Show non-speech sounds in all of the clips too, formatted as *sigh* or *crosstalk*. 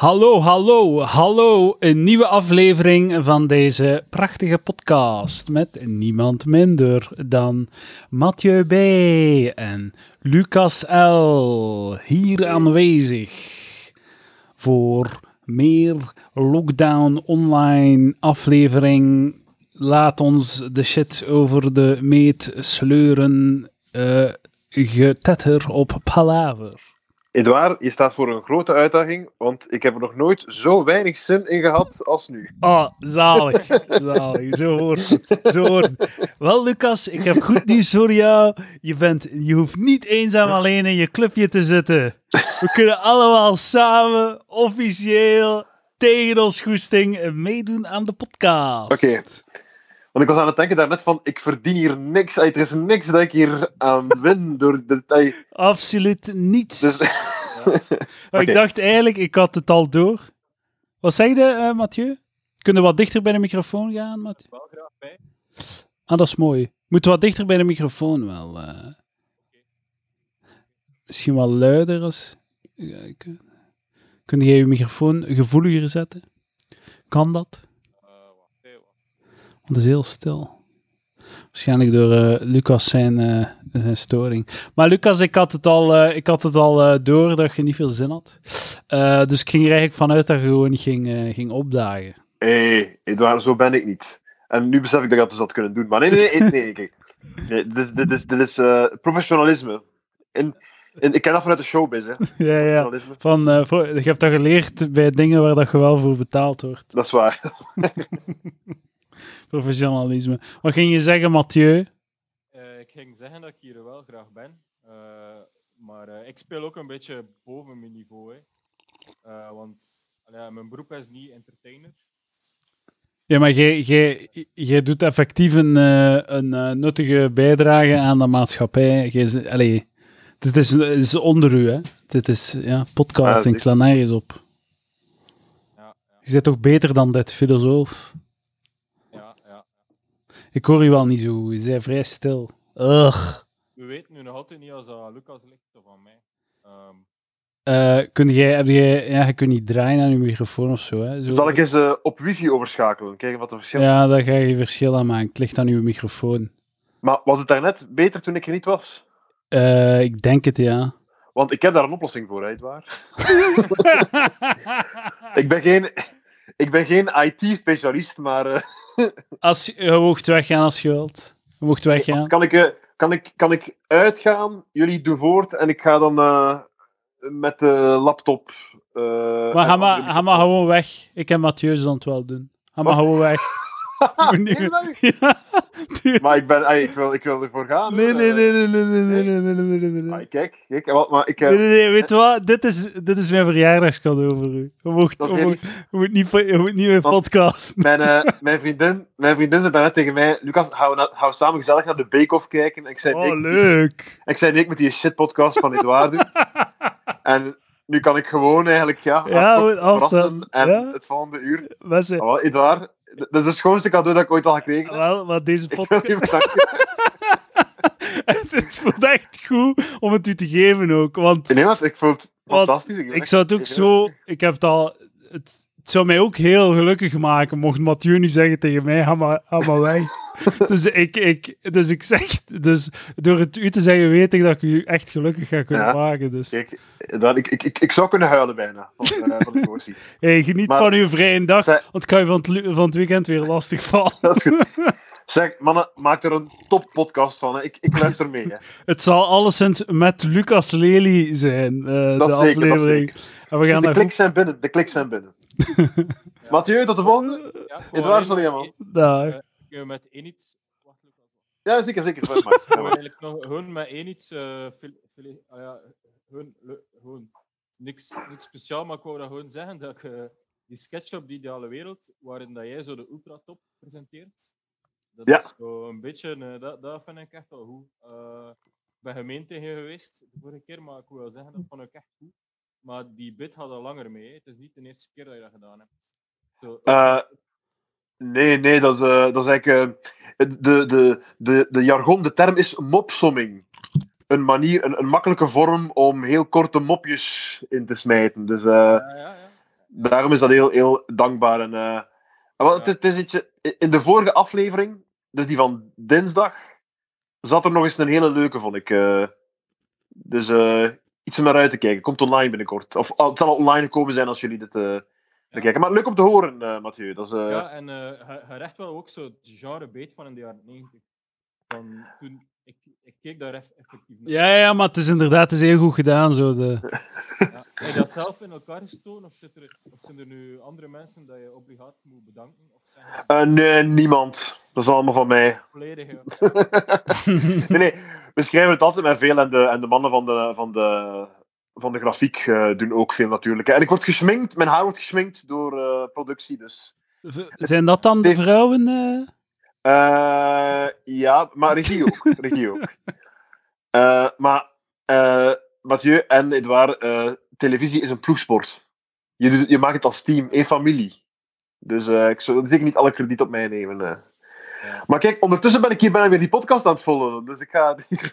Hallo, hallo, hallo. Een nieuwe aflevering van deze prachtige podcast met niemand minder dan Mathieu B. en Lucas L. Hier aanwezig voor meer lockdown online aflevering. Laat ons de shit over de meet sleuren. Uh, getetter op palaver. Edouard, je staat voor een grote uitdaging, want ik heb er nog nooit zo weinig zin in gehad als nu. Oh, zalig. zalig. Zo hoort het. Zo hoort het. Wel, Lucas, ik heb goed nieuws voor jou. Je, bent, je hoeft niet eenzaam alleen in je clubje te zitten. We kunnen allemaal samen, officieel, tegen ons goesting, meedoen aan de podcast. Oké. Want ik was aan het denken daarnet van, ik verdien hier niks. Er is niks dat ik hier aan *laughs* win door de... Absoluut niets. Dus... Ja. *laughs* Ik dacht eigenlijk, ik had het al door. Wat zei je, uh, Mathieu? Kunnen we wat dichter bij de microfoon gaan, Mathieu? Wel graag bij. Ah, dat is mooi. Moeten wat dichter bij de microfoon wel. Uh... Misschien wel luider als... Kun jij je microfoon gevoeliger zetten? Kan dat? Het is heel stil. Waarschijnlijk door uh, Lucas zijn, uh, zijn storing. Maar Lucas, ik had het al, uh, ik had het al door dat je niet veel zin had. dus ik ging er eigenlijk vanuit dat je gewoon ging, ging opdagen. Hé, hey, Edouard, zo ben ik niet. En nu besef ik dat ik dat dus had kunnen doen. Maar nee, nee, nee, nee, kijk. Nee, dit is, dit is, dit is professionalisme. En, en, ik ken dat vanuit de showbiz, hè. *laughs* ja, ja. Van, voor, je hebt dat geleerd bij dingen waar dat je wel voor betaald wordt. Dat is waar. *laughs* professionalisme. Wat ging je zeggen, Mathieu? Uh, ik ging zeggen dat ik hier wel graag ben. Uh, maar uh, ik speel ook een beetje boven mijn niveau. Hè. want mijn beroep is niet entertainer. Ja, maar jij doet effectief een, een nuttige bijdrage aan de maatschappij. Allee, dit is, is onder u, hè? Dit is ja, podcasting, ja, sla nergens op. Ja, ja. Je bent toch beter dan dit filosoof? Ik hoor u wel niet zo. Je bent vrij stil. Ugh. We weten nu nog altijd niet als dat Lucas ligt of van mij. Um... Uh, kun jij, heb jij, ja, je kunt niet draaien aan je microfoon of zo. Hè? zo. Zal ik eens uh, op wifi overschakelen? Kijken wat er verschil. Ja, daar ga je verschil aan maken. Het ligt aan uw microfoon. Maar was het daarnet beter toen ik er niet was? Uh, ik denk het, ja. Want ik heb daar een oplossing voor, hè, waar. *laughs* ik ben geen, ik ben geen IT-specialist, maar... Als, je mocht weggaan als je wilt. Je mocht weggaan. Kan ik, eh, kan, ik, kan ik uitgaan? Jullie doen voort en ik ga dan uh, met de laptop. Uh, maar ga maar, ga maar gewoon weg. Ik en Mathieu zullen het wel doen. Ga maar gewoon weg. *laughs* *laughs* maar ik, ben, ik, wil, ik wil ervoor gaan. Nee, nee, nee, nee, nee, nee, nee, nee, nee, nee, nee. kijk, kijk, wat, maar ik... Nee, nee, nee, weet je wat? Dit is, dit is mijn verjaardagscadeau voor u. Je mocht, je moet, je moet niet, je moet niet meer podcasten. Mijn, uh, *laughs* mijn, vriendin, mijn vriendin zei daarnet tegen mij, Lucas, gaan we, na, gaan we samen gezellig naar de Bake-Off kijken? En ik zei, oh, nee, leuk. Ik zei, nee, ik met die shit-podcast van Edouard doen. en nu kan ik gewoon eigenlijk, ja, ja en ja? het volgende uur... Mensen. Oh, Edouard, dat is het schoonste cadeau dat ik ooit al gekregen heb. Wel, maar deze podcast... *laughs* het voelt echt goed om het u te geven ook, want... Nee, want ik voel het fantastisch. Ik, ik zou het ook zo... Ik heb het al... Het, het zou mij ook heel gelukkig maken mocht Mathieu nu zeggen tegen mij, ga maar, ga maar weg. *laughs* dus, ik, ik, dus ik zeg, dus door het u te zeggen, weet ik dat ik u echt gelukkig ga kunnen maken. Dus. Kijk, dat, ik, ik, ik, zou kunnen huilen bijna van, uh, van de emotie. *laughs* hey, geniet van uw vrije dag, zij... want kan je van het, van het weekend weer lastig vallen. *laughs* dat is goed. Zeg, mannen, maak er een top podcast van. Hè. Ik, ik luister mee. Hè. Het zal alleszins met Lucas Lely zijn, uh, dat de zeker, aflevering. En we gaan de, kliks zijn binnen, de kliks zijn binnen. *laughs* Mathieu, tot de volgende. Ja, Edouard, sorry, man. Daar. Uh, met één iets... Ja, zeker, zeker. *laughs* eigenlijk nog gewoon met één iets... Uh, uh, ja, gewoon, gewoon niks, niks speciaal, maar ik wou dat gewoon zeggen dat ik uh, die sketch op de ideale wereld, waarin dat jij zo de ultratop presenteert, dat ja. is zo een beetje... Uh, dat, dat vind ik echt wel goed. Uh, ik ben gemeen tegen je geweest de vorige keer, maar ik wil wel zeggen, dat vond ik echt goed. Maar die bit had al langer mee. Hè. Het is niet de eerste keer dat je dat gedaan hebt. Zo, uh, nee, nee, dat is, uh, dat is eigenlijk. Uh, de, de, de, de jargon, de term is mopsomming. Een manier, een, een makkelijke vorm om heel korte mopjes in te smijten. Dus, ja, ja, ja. Daarom is dat heel, heel dankbaar. En, eh, wel, het, het is ietsje, in de vorige aflevering, dus die van dinsdag, zat er nog eens een hele leuke, vond ik. eh. dus eh, iets om naar uit te kijken. Komt online binnenkort. Of oh, het zal al online gekomen zijn als jullie dit eh, bekijken. Maar leuk om te horen, eh Mathieu. Dat is, eh, Ja, en eh hij, recht wel ook zo het genre beet van in de jaren 90. Van toen, ik, ik keek daar eff- effectief naar. Ja, ja, maar het is inderdaad het is heel goed gedaan. Zo de... Ja. Heb je dat zelf in elkaar gestoken? Of, zit er, of zijn er nu andere mensen dat je obligaat moet bedanken? Of zijn eh, nee, niemand. Dat is allemaal van mij. volledig... *laughs* *laughs* nee, nee, we schrijven het altijd met veel en de, en de mannen van de, van de, van de grafiek eh, doen ook veel natuurlijk. En ik word gesminkt, mijn haar wordt gesminkt door eh, productie, dus... Zijn dat dan de vrouwen? eh? Eh, ja, maar regie ook. *laughs* regie ook. Eh, maar eh, Mathieu en Edouard, eh, televisie is een ploegsport. Je, doet, je maakt het als team, één familie. Dus eh, ik zou zeker niet alle krediet op mij nemen. Maar kijk, ondertussen ben ik hier bijna weer die podcast aan het volgen. Dus ik ga het hier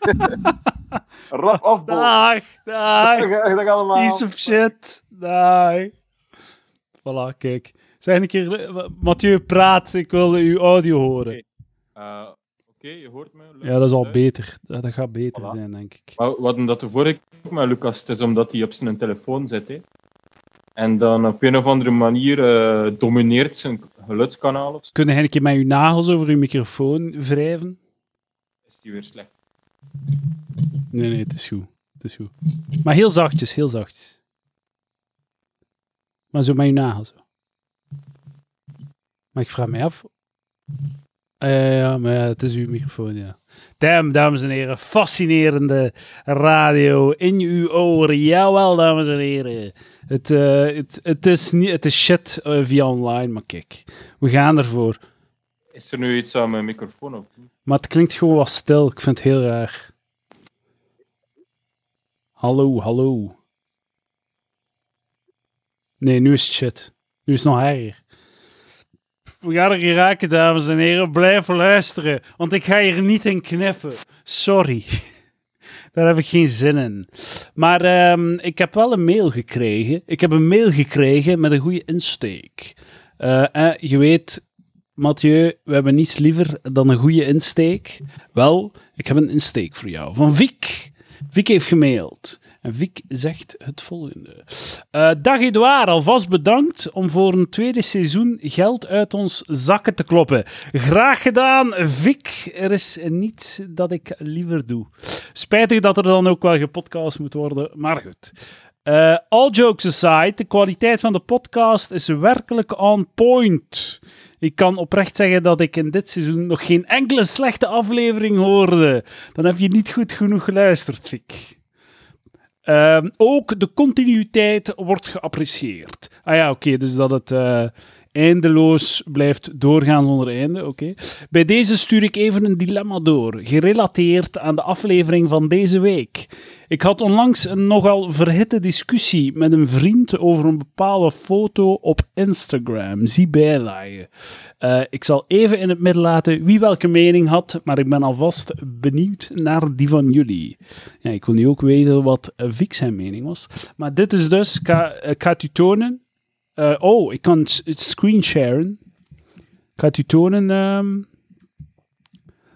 *laughs* rap afbollen. Dag, *laughs* dag. Dag, allemaal. Piece of shit. Dag. Voilà, kijk. Zeg een keer, eh, Mathieu, praat. Ik wil uw audio horen. eh, Oké, je hoort me. Ja, dat is al beter. Dat gaat beter Voilà. zijn, denk ik. Maar we hadden dat de vorige keer met Lucas. Het is omdat hij op zijn telefoon zit. Hè. En dan op een of andere manier eh, domineert zijn geluidskanaal of zo. Kunnen jij een keer met uw nagels over uw microfoon wrijven? Is die weer slecht. Nee, nee, het is goed. Het is goed. Maar heel zachtjes, heel zachtjes. Maar zo met uw nagels. Maar ik vraag me af... Eh, ja, maar ja, het is uw microfoon, ja. Damn, dames en heren. Fascinerende radio in uw oren. Jawel, dames en heren. Het, eh, het, het, is, niet, het is shit eh, via online, maar kijk. We gaan ervoor. Is er nu iets aan mijn microfoon of niet? Maar het klinkt gewoon wat stil. Ik vind het heel raar. Hallo, hallo. Nee, nu is het shit. Nu is het nog erger. We gaan er geraken, dames en heren. Blijf luisteren, want ik ga hier niet in knippen. Sorry. *laughs* Daar heb ik geen zin in. Maar ehm, ik heb wel een mail gekregen. Ik heb een mail gekregen met een goede insteek. Eh, eh, je weet, Mathieu, we hebben niets liever dan een goede insteek. Wel, ik heb een insteek voor jou. Van Vic. Vic heeft gemaild. En Vic zegt het volgende. Eh, dag Edouard, alvast bedankt om voor een tweede seizoen geld uit ons zakken te kloppen. Graag gedaan, Vic. Er is niets dat ik liever doe. Spijtig dat er dan ook wel gepodcast moet worden, maar goed. Eh, all jokes aside, de kwaliteit van de podcast is werkelijk on point. Ik kan oprecht zeggen dat ik in dit seizoen nog geen enkele slechte aflevering hoorde. Dan heb je niet goed genoeg geluisterd, Vic. Ehm, ook de continuïteit wordt geapprecieerd. Ah ja, oké, dus dat het eh, eindeloos blijft doorgaan zonder einde, oké. Bij deze stuur ik even een dilemma door, gerelateerd aan de aflevering van deze week. Ik had onlangs een nogal verhitte discussie met een vriend over een bepaalde foto op Instagram. Zie bijlagen. Eh, ik zal even in het midden laten wie welke mening had, maar ik ben alvast benieuwd naar die van jullie. Ja, ik wil nu ook weten wat eh, Vic zijn mening was. Maar dit is dus, ik ik ga het u tonen. Eh, oh, ik kan het screensharen. Ik ga het u tonen, ehm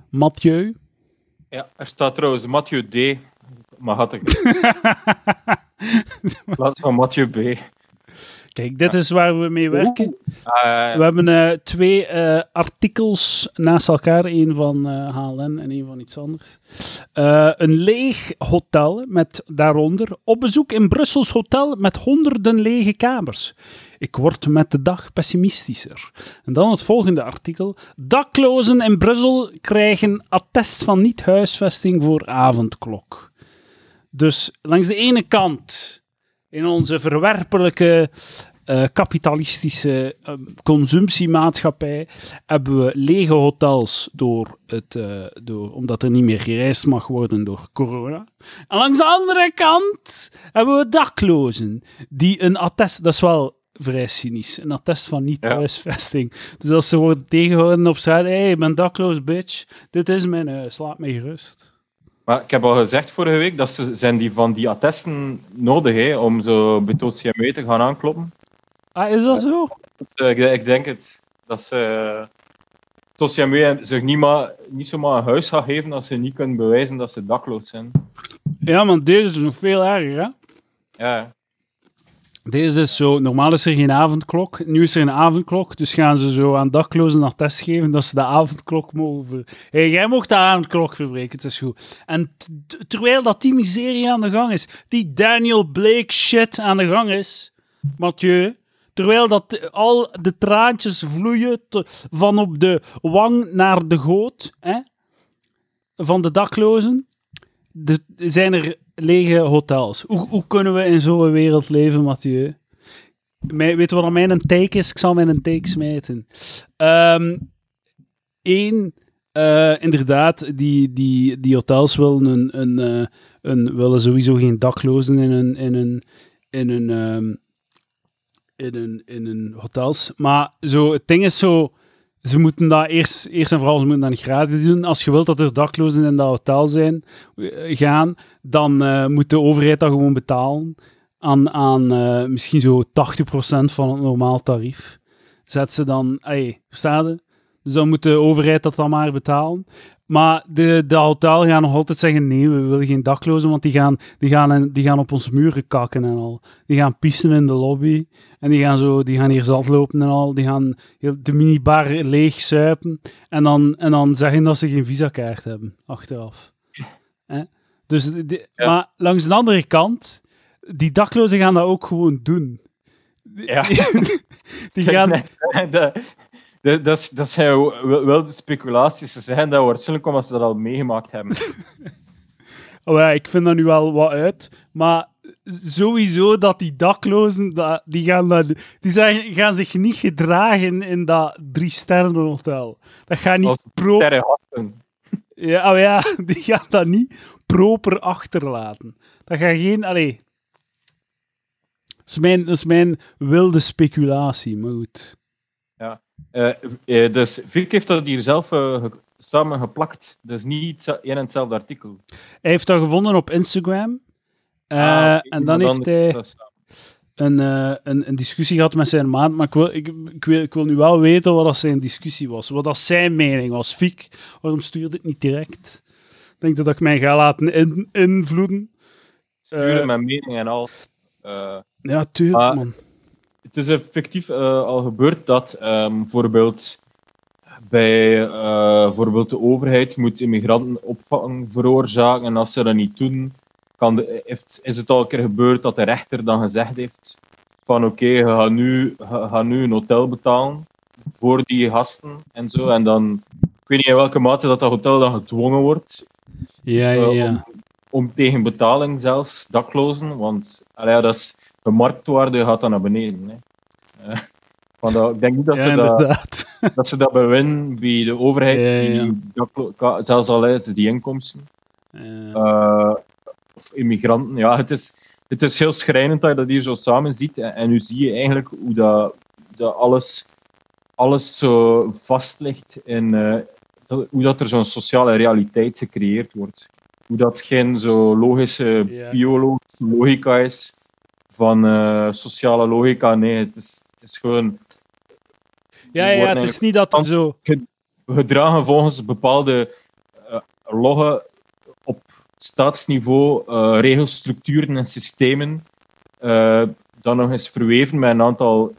Mathieu. Ja, er staat trouwens Mathieu D. Maar had ik. *laughs* In plaats van Mathieu B. Kijk, dit is waar we mee werken. Ah, We hebben eh, twee eh, artikels naast elkaar, één van eh, HLN en één van iets anders. Eh, een leeg hotel met daaronder op bezoek in Brussels hotel met honderden lege kamers. Ik word met de dag pessimistischer. En dan het volgende artikel. Daklozen in Brussel krijgen attest van niet-huisvesting voor avondklok. Dus langs de ene kant, in onze verwerpelijke eh, kapitalistische eh, consumptiemaatschappij hebben we lege hotels door het, eh, door, omdat er niet meer gereisd mag worden door corona. En langs de andere kant hebben we daklozen die een attest, dat is wel vrij cynisch, een attest van niet-huisvesting. Dus als ze worden tegengehouden op straat, hé, hey, ik ben dakloos, bitch, dit is mijn huis, laat mij gerust. Maar ik heb al gezegd vorige week dat ze zijn die van die attesten nodig hè, om zo het CME te gaan aankloppen. Ah, is dat zo? Eh, ik, ik denk het. Dat ze... Uh, Tossiamé zich niet, maar, niet zomaar een huis gaan geven als ze niet kunnen bewijzen dat ze dakloos zijn. Ja, maar deze is nog veel erger, hè? Ja. Deze is zo, normaal is er geen avondklok, nu is er een avondklok, dus gaan ze zo aan daklozen naar test geven dat ze de avondklok mogen hey, jij mocht de avondklok verbreken, het is goed. En terwijl dat die miserie aan de gang is, die Daniel Blake shit aan de gang is, Mathieu, terwijl dat al de traantjes vloeien van op de wang naar de goot, hè, van de daklozen, zijn er lege hotels. Hoe, hoe kunnen we in zo'n wereld leven, Mathieu? weet je wat mijn take is? Ik zal mijn take smijten. Eén, um, uh, inderdaad, die, die, die hotels willen, een, een, uh, een, willen sowieso geen daklozen in een, in een, in een, um, in een, in een hotels. Maar zo, het ding is zo ze moeten dat eerst, eerst en vooral ze moeten dat niet gratis doen. Als je wilt dat er daklozen in dat hotel zijn, eh, gaan, dan uh, moet de overheid dat gewoon betalen aan, aan uh, misschien zo 80% van het normaal tarief. Zet ze dan, hey, verstaan Dus dan moet de overheid dat dan maar betalen. Maar de, de hotel gaan nog altijd zeggen: nee, we willen geen daklozen, want die gaan, die gaan, die gaan op onze muren kakken en al. Die gaan pissen in de lobby. En die gaan, zo, die gaan hier zat lopen en al. Die gaan de minibar leeg suipen. En dan, en dan zeggen dat ze geen visakaart hebben, achteraf. Dus, Maar langs de andere kant, die daklozen gaan dat ook gewoon doen. Ja. *laughs* die gaan... de, dat, dat, dat zijn wel de speculaties. Ze zeggen dat waarschijnlijk omdat ze dat al meegemaakt hebben. *laughs* oh ja, ik vind dat nu wel wat uit. Maar sowieso dat die daklozen, die, gaan, dat, die zijn, gaan zich niet gedragen in dat drie sterren hotel. Dat gaat niet pro... Ja, oh ja, *laughs* die gaan dat niet proper achterlaten. Dat gaat geen... Allee. Dat is mijn, dat is mijn wilde speculatie, maar goed. Uh, dus Vic heeft dat hier zelf uh, samen geplakt. Dus niet in hetzelfde artikel. Hij heeft dat gevonden op Instagram. Ah, en dan heeft hij een, een, een, discussie gehad met zijn maat. Maar ik wil, ik, ik, wil, ik wil nu wel weten wat dat zijn discussie was. Wat dat zijn mening was. Vic, waarom stuurde het niet direct? Ik denk dat ik mij ga laten in, invloeden. Sturen mijn mening en al. ja, tuurlijk, man het is effectief uh, al gebeurd dat um, bijvoorbeeld bij uh, bijvoorbeeld de overheid moet immigranten opvang veroorzaken en als ze dat niet doen, kan de, heeft, is het al een keer gebeurd dat de rechter dan gezegd heeft van oké, okay, je gaat nu, ga nu een hotel betalen voor die gasten en zo. En dan, ik weet niet in welke mate dat dat hotel dan gedwongen wordt. Ja, ja, ja. om, om, tegen betaling zelfs daklozen, want allee, dat is de marktwaarde gaat dan naar beneden. Hè. Uh, want dat, ik denk niet dat, ze dat, *laughs* dat ze dat bewinnen bij de overheid, ja, Die, zelfs al is die inkomsten. Uh, of immigranten. Ja, het is, het is heel schrijnend dat je dat hier zo samen ziet. En, en nu zie je eigenlijk hoe dat, dat alles, alles zo vast ligt in uh, dat, hoe dat er zo'n sociale realiteit gecreëerd wordt. Hoe dat geen zo logische biologische logica is van uh, sociale logica. Nee, het is, het is gewoon. Ja, ja, het is niet dat zo. Gedragen volgens bepaalde uh, loggen op staatsniveau, uh, regelstructuren en systemen. dan nog eens verweven met een aantal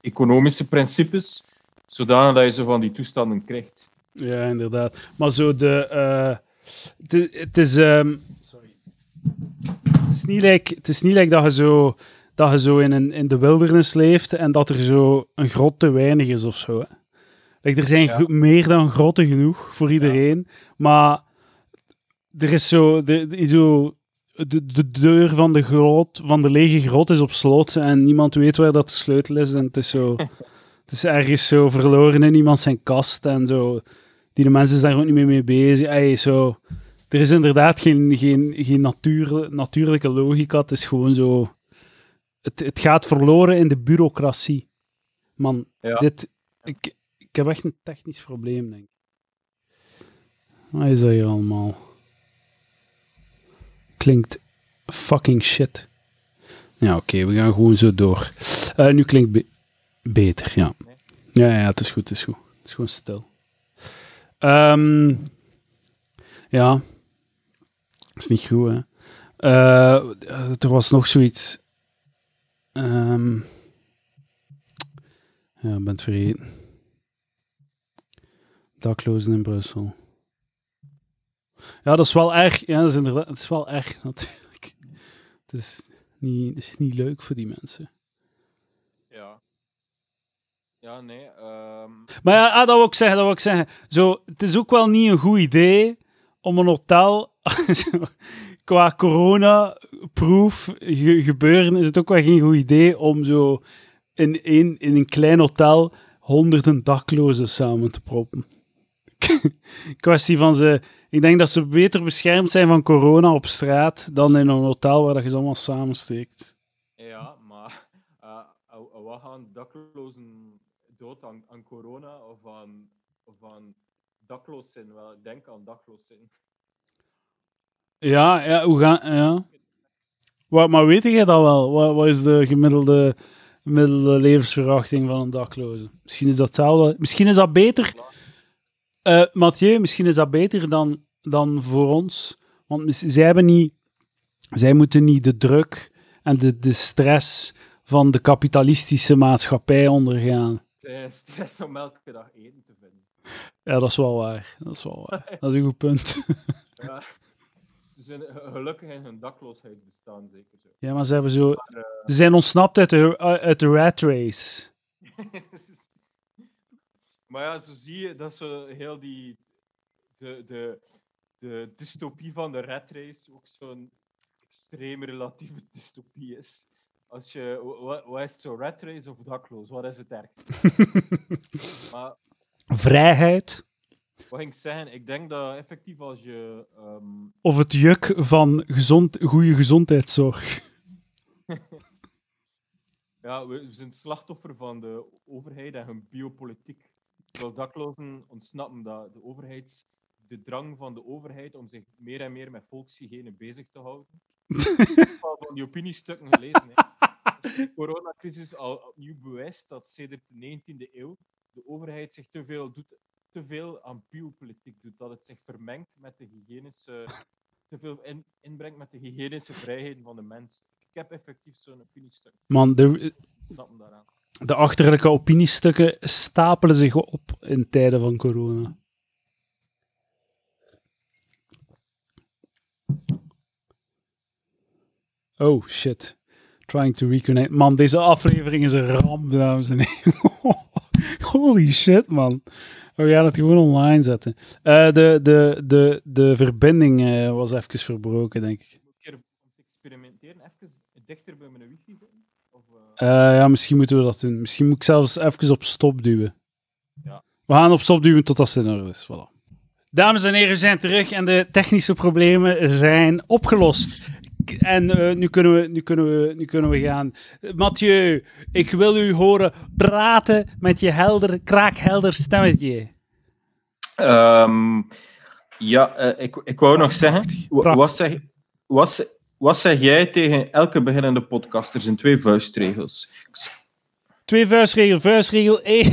economische principes, zodanig dat je zo van die toestanden krijgt. Ja, inderdaad. Maar zo de. het is. Um het is niet like, het is niet like dat je zo, dat je zo in, een, in de wildernis leeft en dat er zo een grot te weinig is of zo. Hè. Like, er zijn meer dan grotten genoeg voor iedereen, maar er is zo, de, zo de, de deur van de, grot, van de lege grot is op slot en niemand weet waar dat de sleutel is. En het is zo, *laughs* het is ergens zo verloren in iemand zijn kast en zo. Die de mensen is daar ook niet meer mee bezig. Ay, zo er is inderdaad geen, geen, geen natuur, natuurlijke logica. Het is gewoon zo. Het, het gaat verloren in de bureaucratie. Man, dit. Ik, ik heb echt een technisch probleem, denk ik. Wat is dat hier allemaal? Klinkt fucking shit. Ja, oké, we gaan gewoon zo door. Uh, nu klinkt Beter, ja. Ja, ja, het is goed, het is goed. Het is gewoon stil. Ehm, ja. Is niet goed, hè. Eh, er was nog zoiets... Ehm, ja, ben het vergeten. Daklozen in Brussel. Ja, dat is wel erg. Ja, dat is inderdaad... Het is wel erg, *laughs* natuurlijk. Het is niet, het is niet leuk voor die mensen. Ja. Ja, nee. ehm, Maar ja, ah, dat wil ik zeggen, dat wil ik zeggen. Zo, het is ook wel niet een goed idee om een hotel, *laughs* qua corona-proof ge- gebeuren, is het ook wel geen goed idee om zo in, een, in een klein hotel honderden daklozen samen te proppen. *laughs* Kwestie van ze... Ik denk dat ze beter beschermd zijn van corona op straat dan in een hotel waar dat je ze allemaal samensteekt. ja, maar eh, wat gaan daklozen dood aan, aan corona of aan, of aan dakloos zijn? Wel, denk aan dakloos zijn. Ja, ja, hoe gaan... Ja. Wat, maar weet jij dat wel? Wat, wat is de gemiddelde, gemiddelde levensverwachting van een dakloze? Misschien is dat hetzelfde. Misschien is dat beter... eh Mathieu, misschien is dat beter dan, dan voor ons. Want zij hebben niet... Zij moeten niet de druk en de, de stress van de kapitalistische maatschappij ondergaan. Stress om elke dag eten te vinden. Ja, dat is wel waar. Dat is wel waar. Dat is een goed punt. Ja. Ze zijn ge- gelukkig in hun dakloosheid bestaan, zeker zo. Ja, maar ze hebben zo... Maar, eh, Ze zijn ontsnapt uit de, uit de rat race. *laughs* maar ja, zo zie je dat zo heel die. De, de, de dystopie van de red race ook zo'n extreem relatieve dystopie is. Als je. wa- wa- Wat is zo, red race of dakloos? Wat is het ergste? *laughs* maar Vrijheid. Wat ging ik zeggen? Ik denk dat effectief als je. ehm, Of het juk van gezond, goede gezondheidszorg. *laughs* Ja, we, we zijn slachtoffer van de overheid en hun biopolitiek. Terwijl daklozen ontsnappen dat de overheids, de drang van de overheid om zich meer en meer met volkshygiëne bezig te houden. *laughs* Ik heb al van die opiniestukken gelezen. Hè. De coronacrisis al opnieuw bewijst dat sedert de 19e eeuw de overheid zich te veel, doet, te veel aan biopolitiek doet. Dat het zich vermengt met de hygiënische, te veel in, inbrengt met de hygiënische vrijheden van de mens. Ik heb effectief zo'n opiniestuk. Man, de, de achterlijke opiniestukken stapelen zich op in tijden van corona. Oh, shit. Trying to reconnect. Man, deze aflevering is een ramp, dames en heren. *laughs* Holy shit, man. We gaan het gewoon online zetten. Eh, de, de, de, de verbinding eh, was even verbroken, denk ik. Moet ik experimenteren even dichter bij mijn wifi zitten? Of, eh, ja, misschien moeten we dat doen. Misschien moet ik zelfs even op stop duwen. Ja. We gaan op stop duwen totdat het in orde is. Voilà. Dames en heren, we zijn terug en de technische problemen zijn opgelost. En eh, nu, kunnen we, nu, kunnen we, nu kunnen we gaan. Mathieu, ik wil u horen praten met je helder, kraakhelder stemmetje. Ehm, ja, eh, ik, ik wou nog zeggen, wat zeg, wat, zeg- wat zeg jij tegen elke beginnende podcaster zijn twee vuistregels? Twee vuistregel, vuistregel 1. *laughs*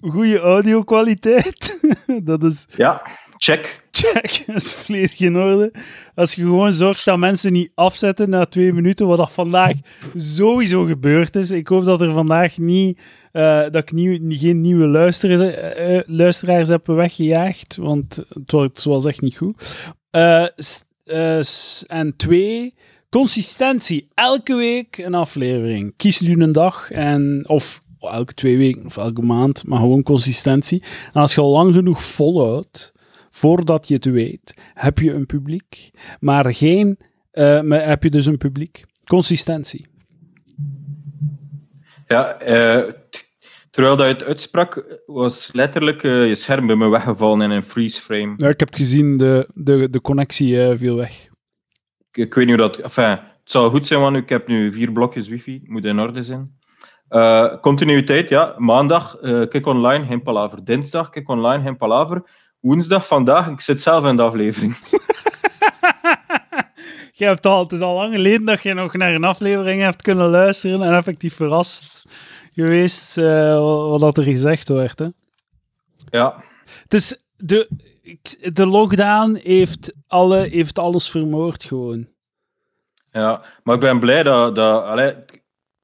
Goede audio-kwaliteit. *laughs* Dat is Ja, check. check. *laughs* Dat is volledig in orde. Als je gewoon zorgt dat mensen niet afzetten na twee minuten, wat dat vandaag sowieso gebeurd is. Ik hoop dat er vandaag niet, eh, dat ik nieuw, geen nieuwe luisteraars, eh, eh, luisteraars heb weggejaagd, want het het was echt niet goed. En twee, consistentie. Elke week een aflevering. Kies nu een dag en, of elke twee weken of elke maand, maar gewoon consistentie. En als je al lang genoeg volhoudt, voordat je het weet, heb je een publiek. Maar geen, eh, maar heb je dus een publiek. Consistentie. Ja, eh, terwijl dat je het uitsprak, was letterlijk eh, je scherm bij me weggevallen in een freeze frame. Ja, ik heb gezien, de, de, de connectie viel weg. Ik, ik weet niet hoe dat... Enfin, het zal goed zijn, want ik heb nu vier blokjes wifi. Moet in orde zijn. Continuïteit, ja. Maandag, eh kijk online, geen palaver. Dinsdag, kijk online, geen palaver. Woensdag, vandaag, ik zit zelf in de aflevering. *laughs* *laughs* je hebt al, het is al lang geleden dat je nog naar een aflevering hebt kunnen luisteren en effectief verrast geweest uh, wat, wat er gezegd werd. Hè? Ja. Het is de, de lockdown heeft, alle, heeft alles vermoord gewoon. Ja, maar ik ben blij dat, dat, allee,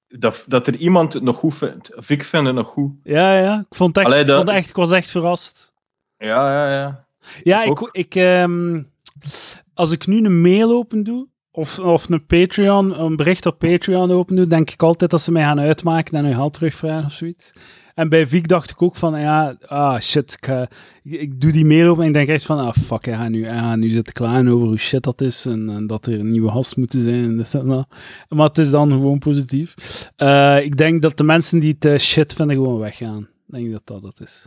dat, dat er iemand het nog goed vindt. Of ik vind het nog goed. Ja, ja. Ik, vond echt, allee, dat... ik, vond echt, ik was echt verrast. Ja, ja, ja. Ja, ik, ik, um, als ik nu een mail open doe, of, of een Patreon, een bericht op Patreon open doe, denk ik altijd dat ze mij gaan uitmaken en hun geld terugvragen of zoiets. En bij Vic dacht ik ook van, ja, ah shit, ik, ik, doe die mail op en ik denk echt van, ah fuck, hij gaat nu, hij nu zitten klaar over hoe shit dat is en, en, dat er een nieuwe gast moeten zijn en dit en dat. Maar het is dan gewoon positief. Uh, ik denk dat de mensen die het uh, shit vinden gewoon weggaan. Ik denk dat dat het is.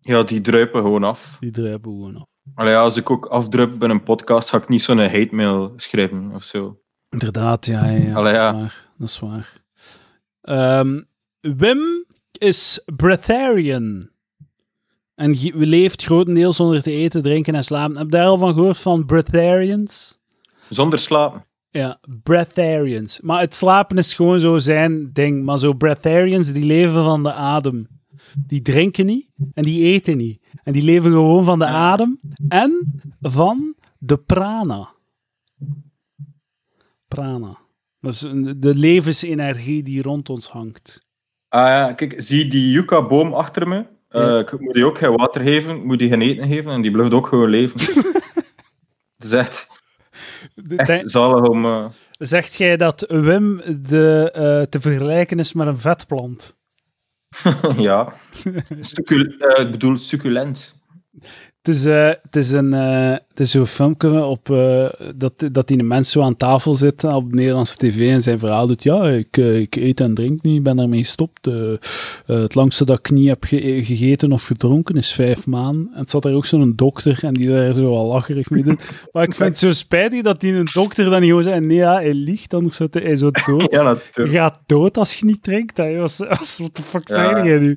Ja, die druipen gewoon af. Die druipen gewoon af. Allee, als ik ook afdruip bij een podcast, ga ik niet zo'n hate mail schrijven of zo. Inderdaad, ja, ja, ja, Allee, dat, is Waar, dat is waar. Um, Wim is breatharian. En leeft grotendeels zonder te eten, drinken en slapen. Heb je daar al van gehoord van breatharians? Zonder slapen. Ja, breatharians. Maar het slapen is gewoon zo zijn ding. Maar zo breatharians, die leven van de adem. Die drinken niet en die eten niet. En die leven gewoon van de adem en van de prana. Prana. Dat is de levensenergie die rond ons hangt. Ah ja, kijk, zie die yucca-boom achter me? Uh, Ik moet die ook geen water geven, moet die geen eten geven en die blijft ook gewoon leven. *laughs* Het is echt, echt zalig om... Uh... Zegt jij dat Wim de, uh, te vergelijken is met een vetplant? *laughs* ja. *laughs* Succul ik bedoel succulent. Het is, uh, het is, een, uh, het is zo'n filmpje op, uh, dat, dat die mens zo aan tafel zit op Nederlandse tv en zijn verhaal doet. Ja, ik, ik eet en drink niet, ik ben daarmee gestopt. het langste dat ik niet heb ge gegeten of gedronken is vijf maanden. En het zat daar ook zo'n dokter en die daar zo wel lacherig mee doet. *laughs* Maar ik vind het zo spijtig dat die een dokter dan niet gewoon zei, nee ja, hij liegt, anders zou hij zo *laughs* dood. ja, je gaat dood als je niet drinkt. Hè. Was, was, wat de fuck ja. jij nu?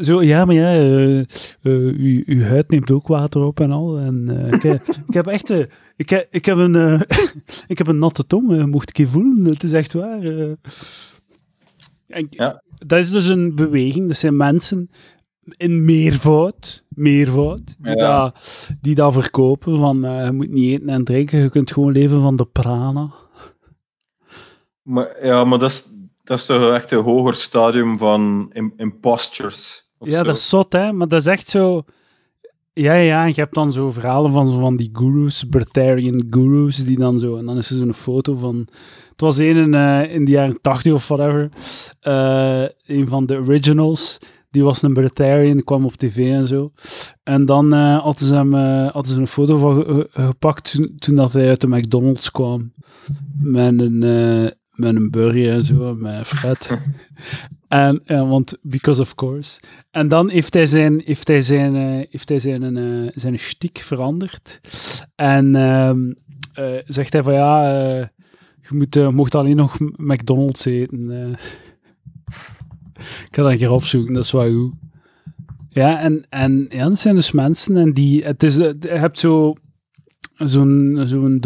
Zo, ja, maar ja, uh, uh, uw, huid neemt ook water op en al. En uh, ik, ik, heb echt, ik, heb, ik, heb een, *laughs* ik heb een natte tong, mocht ik je voelen. Het is echt waar. En, ja. Dat is dus een beweging. Dat zijn mensen in meervoud, meervoud die, ja. dat, die dat verkopen. Van je moet niet eten en drinken, je kunt gewoon leven van de prana. Maar, ja, maar dat is, dat is toch echt een hoger stadium van impostures ja, dat is zot, hè? Maar dat is echt zo. Ja, ja, en je hebt dan zo verhalen van, van die gurus, Breatharian gurus, die dan zo... En dan is er zo'n foto van... Het was een in, uh, in de jaren 80 of whatever. Uh, een van de originals. Die was een Breatharian, kwam op tv en zo. En dan uh, hadden, ze hem, hadden ze een foto van gepakt toen, toen dat hij uit de McDonald's kwam. Met een, met een burger en zo, met Fred. *laughs* En, uh, want, because of course. En dan heeft hij zijn, heeft hij zijn, uh, heeft hij zijn, uh, zijn stiek veranderd. En ehm, zegt hij van ja, je moet, mocht alleen nog McDonald's eten. *laughs* ik ga dat een keer opzoeken, dat is wel goed. Ja, en, en ja, zijn dus mensen en die, het is, je hebt zo zo'n zo'n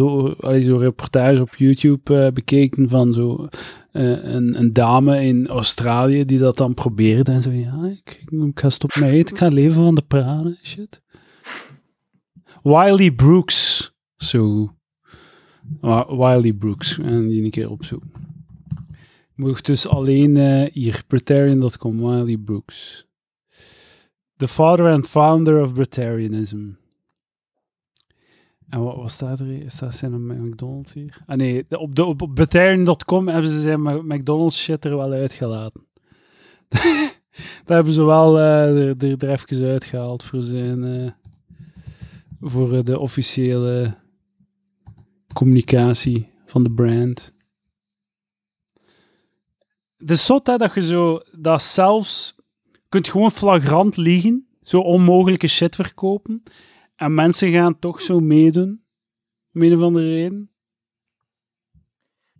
zo reportage op YouTube uh, bekeken van zo uh, een, een, dame in Australië die dat dan probeerde en zo, ja, ik, ik ga stoppen met eten, ik ga leven van de praten, shit. Wiley Brooks, zo. Wiley Brooks, en die een keer opzoeken. Mocht dus alleen uh, hier, Britarian.com, Wiley Brooks. The father and founder of Britarianism. En wat, staat er? Staat zijn McDonald's hier? Ah nee, op, de, op, hebben ze zijn McDonald's shit er wel uitgelaten. *laughs* Daar hebben ze wel uh, er, er, even uitgehaald voor zijn... Uh, voor de officiële communicatie van de brand. Het is hè, dat je zo... Dat zelfs... Kunt gewoon flagrant liegen. Zo onmogelijke shit verkopen. En mensen gaan toch zo meedoen. Om een of andere reden.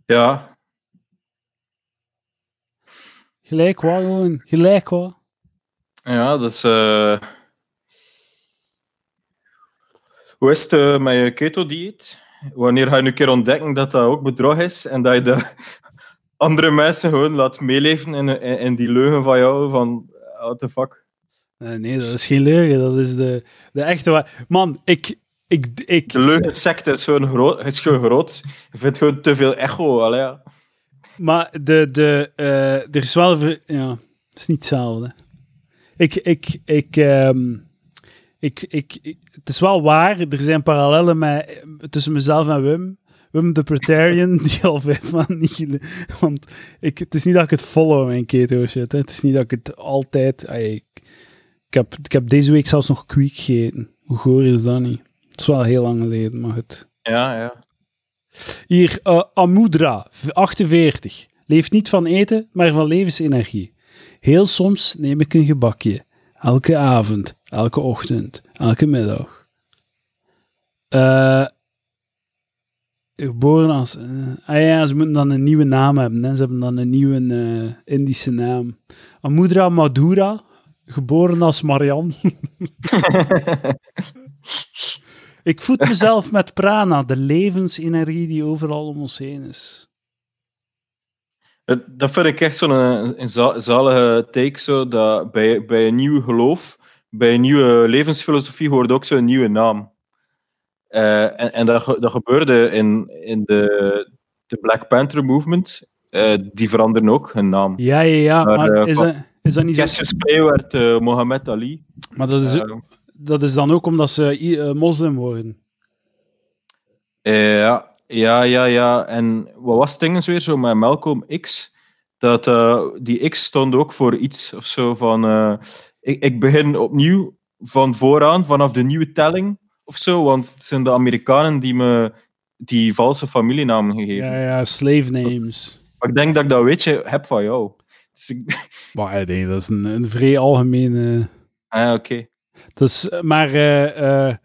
Ja. Gelijk wat gewoon. Gelijk. Ja, dat is... Uh... Hoe is het uh, met je keto-dieet? Wanneer ga je een keer ontdekken dat dat ook bedrog is en dat je de *laughs* andere mensen gewoon laat meeleven in, in, in die leugen van jou van what the fuck. Nee, nee, dat is geen leugen. Dat is de, de echte waar. Man, ik... ik, ik De leugensecte is gewoon groot. Is gewoon groot. Je vindt gewoon te veel echo. Allee, ja. maar de, de, eh, er is wel... Ja, het is niet hetzelfde. Ik... ik, ik, ehm, ik, ik, ik- het is wel waar, er zijn parallellen met, tussen mezelf en Wim. Wim de Pretarian, *laughs* die al vijf maanden niet... Want ik, het is niet dat ik het follow, mijn keto shit. Hè. Het is niet dat ik het altijd... ik, ik, heb, ik heb deze week zelfs nog kweek gegeten. Hoe goor is dat niet? Het is wel heel lang geleden, maar goed. ja, ja. Hier, eh, Amudra, v- 48. Leeft niet van eten, maar van levensenergie. Heel soms neem ik een gebakje. Elke avond, elke ochtend, elke middag. Eh, geboren als... eh, ah ja, ze moeten dan een nieuwe naam hebben. Hè. Ze hebben dan een nieuwe Indische naam. Amudra Madura, geboren als Marian. *laughs* ik voed mezelf met prana, de levensenergie die overal om ons heen is. Dat, dat vind ik echt zo'n een, een za- zalige take. Zo, dat bij, bij een nieuw geloof, bij een nieuwe levensfilosofie hoort ook zo'n nieuwe naam. Eh, en en dat, ge- dat gebeurde in, in de, de Black Panther movement. Eh, die veranderen ook hun naam. Ja, ja, ja, Maar, maar, eh, is, van- is dat niet zo? Eh, Mohammed Ali. Maar dat is, Eh, dat is dan ook omdat ze eh, moslim worden. Ja, ja, ja, ja. En wat was het ding weer zo met Malcolm X? Dat die X stond ook voor iets of zo van. ik, ik begin opnieuw van vooraan, vanaf de nieuwe telling of zo. Want het zijn de Amerikanen die me die valse familienamen gegeven. Ja, ja, slave names. Maar ik denk dat ik dat weetje heb van jou. Dus ik, *laughs* Maar dat is een, een vrij algemene... ah, oké. Dus, maar eh, eh,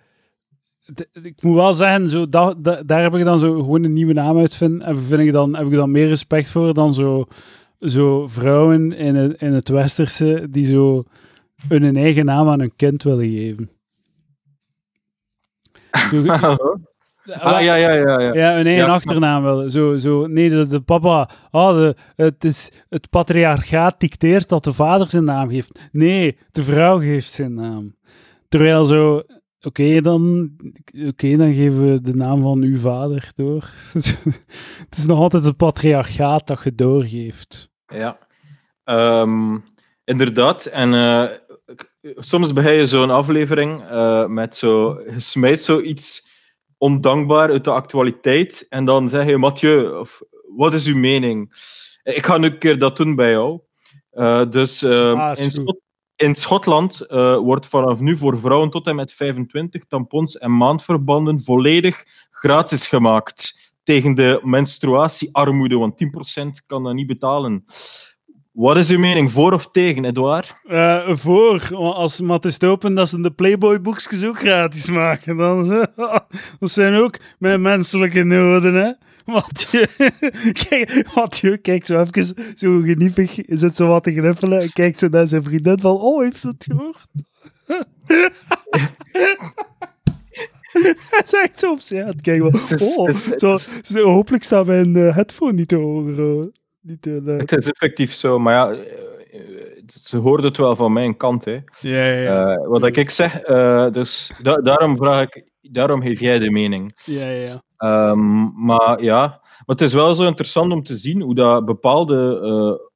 ik moet wel zeggen, zo, dat, dat- daar heb ik dan zo gewoon een nieuwe naam uit vinden. En vind ik dan, heb ik dan meer respect voor dan zo, zo vrouwen in het, in het westerse die zo hun eigen naam aan hun kind willen geven. *laughs* Zo- ah, ja, ja, ja. ja. Ja, hun eigen Ja, achternaam wel. Zo, zo, nee, de, de papa, oh, de, het, is, het patriarchaat dicteert dat de vader zijn naam geeft. Nee, de vrouw geeft zijn naam. Terwijl zo, oké, dan, oké, dan geven we de naam van uw vader door. *laughs* het is nog altijd het patriarchaat dat je doorgeeft. Ja, Ehm, inderdaad. En eh, soms begin je zo'n aflevering eh, met zo, je smijt zoiets ondankbaar uit de actualiteit en dan zeg je, Mathieu, of, wat is uw mening? Ik ga nu een keer dat doen bij jou. Eh, dus eh, Ah, in. Schot- in Schotland eh, wordt vanaf nu voor vrouwen tot en met 25 tampons en maandverbanden volledig gratis gemaakt tegen de menstruatiearmoede, want 10% kan dat niet betalen. Wat is uw mening, voor of tegen, Edouard? Eh, voor, want als te open dat ze de Playboy-boekjes ook gratis maken. Dan, *laughs* dat zijn ook mijn menselijke noden, hè. Mathieu, *laughs* kijk, Mathieu kijkt zo even zo geniepig, zit zo wat te gniffelen en kijkt zo naar zijn vriendin van, oh, heeft ze het gehoord? *laughs* Hij zegt zo op zijn kijk wel, is- oh, het is- het zo, is- zo, hopelijk staat mijn eh, headphone niet te horen. Hoor. Niet te luid. Het is effectief zo, maar ja, eh, eh, ze hoorden het wel van mijn kant. Hè. Ja, ja, Eh, wat ik zeg, eh, dus da- daarom vraag ik, daarom geef jij de mening. ja, ja. Ehm, maar ja, maar het is wel zo interessant om te zien hoe dat bepaalde eh,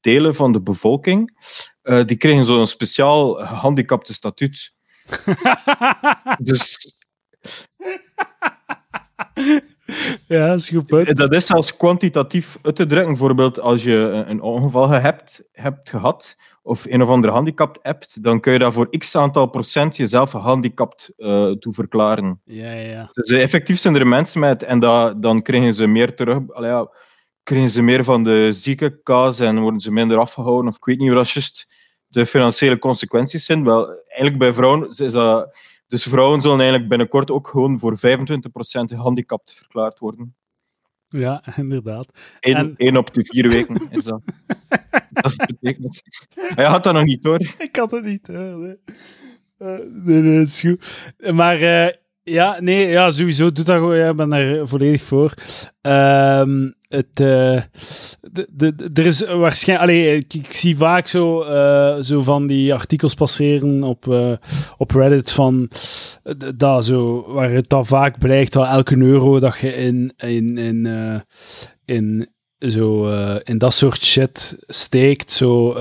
delen van de bevolking, eh, die kregen zo'n speciaal gehandicapte statuut. *laughs* Dus *laughs* *laughs* ja, is goed punt. dat is zelfs kwantitatief uit te drukken. Bijvoorbeeld als je een ongeval hebt, hebt gehad, of een of andere handicap hebt, dan kun je daar voor x aantal procent jezelf gehandicapt eh toe verklaren. Ja, ja. Dus eh, effectief zijn er mensen met, en dat, dan krijgen ze meer terug, allee, ja, krijgen ze meer van de ziekenkaas en worden ze minder afgehouden, of ik weet niet wat dat juist de financiële consequenties zijn. Wel, eigenlijk bij vrouwen is dat... Dus vrouwen zullen eigenlijk binnenkort ook gewoon voor 25% gehandicapt verklaard worden. Ja, *laughs* inderdaad. Eén, En- één op de vier weken is dat. *laughs* dat is het betekent. Hij had dat nog niet hoor. *laughs* Ik had het niet. Nee. Eh, nee, nee, dat is goed. Maar eh, Ja, nee, ja, sowieso doet dat gewoon. Ja, ik ben daar volledig voor. Ehm, het, eh, er is waarschijnlijk. Allee, ik, zie vaak zo, eh, zo van die artikels passeren op, eh, op Reddit van. dat zo, waar het dan vaak blijkt dat elke euro dat je in. in, in, in zo in dat soort shit steekt, zo,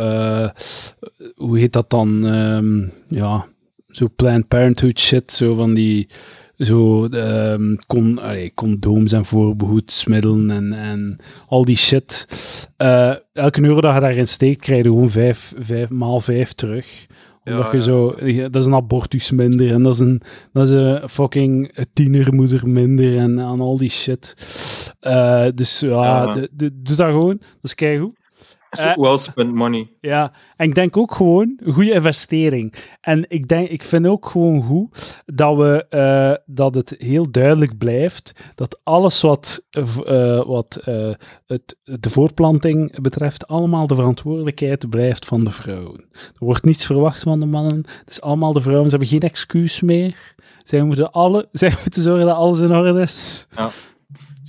hoe heet dat dan? Ehm, ja, zo Planned Parenthood shit, zo van die, zo ehm, con, allee, condooms en voorbehoedsmiddelen en, en al die shit. Eh, elke euro dat je daarin steekt, krijg je gewoon vijf, vijf maal vijf terug. Omdat Ja, je zo, dat is een abortus minder en dat is een, dat is een fucking tienermoeder minder en aan al die shit. Eh, dus ja, doe dat gewoon. Dat is keigoed. So Eh. well spent money. Ja, en ik denk ook gewoon een goede investering. En ik, denk, ik vind ook gewoon goed dat, we, eh, dat het heel duidelijk blijft dat alles wat, eh, wat het, de voorplanting betreft, allemaal de verantwoordelijkheid blijft van de vrouwen. Er wordt niets verwacht van de mannen. Het is allemaal de vrouwen. Ze hebben geen excuus meer. Zij moeten, alle, *laughs* zij moeten zorgen dat alles in orde is. Ze,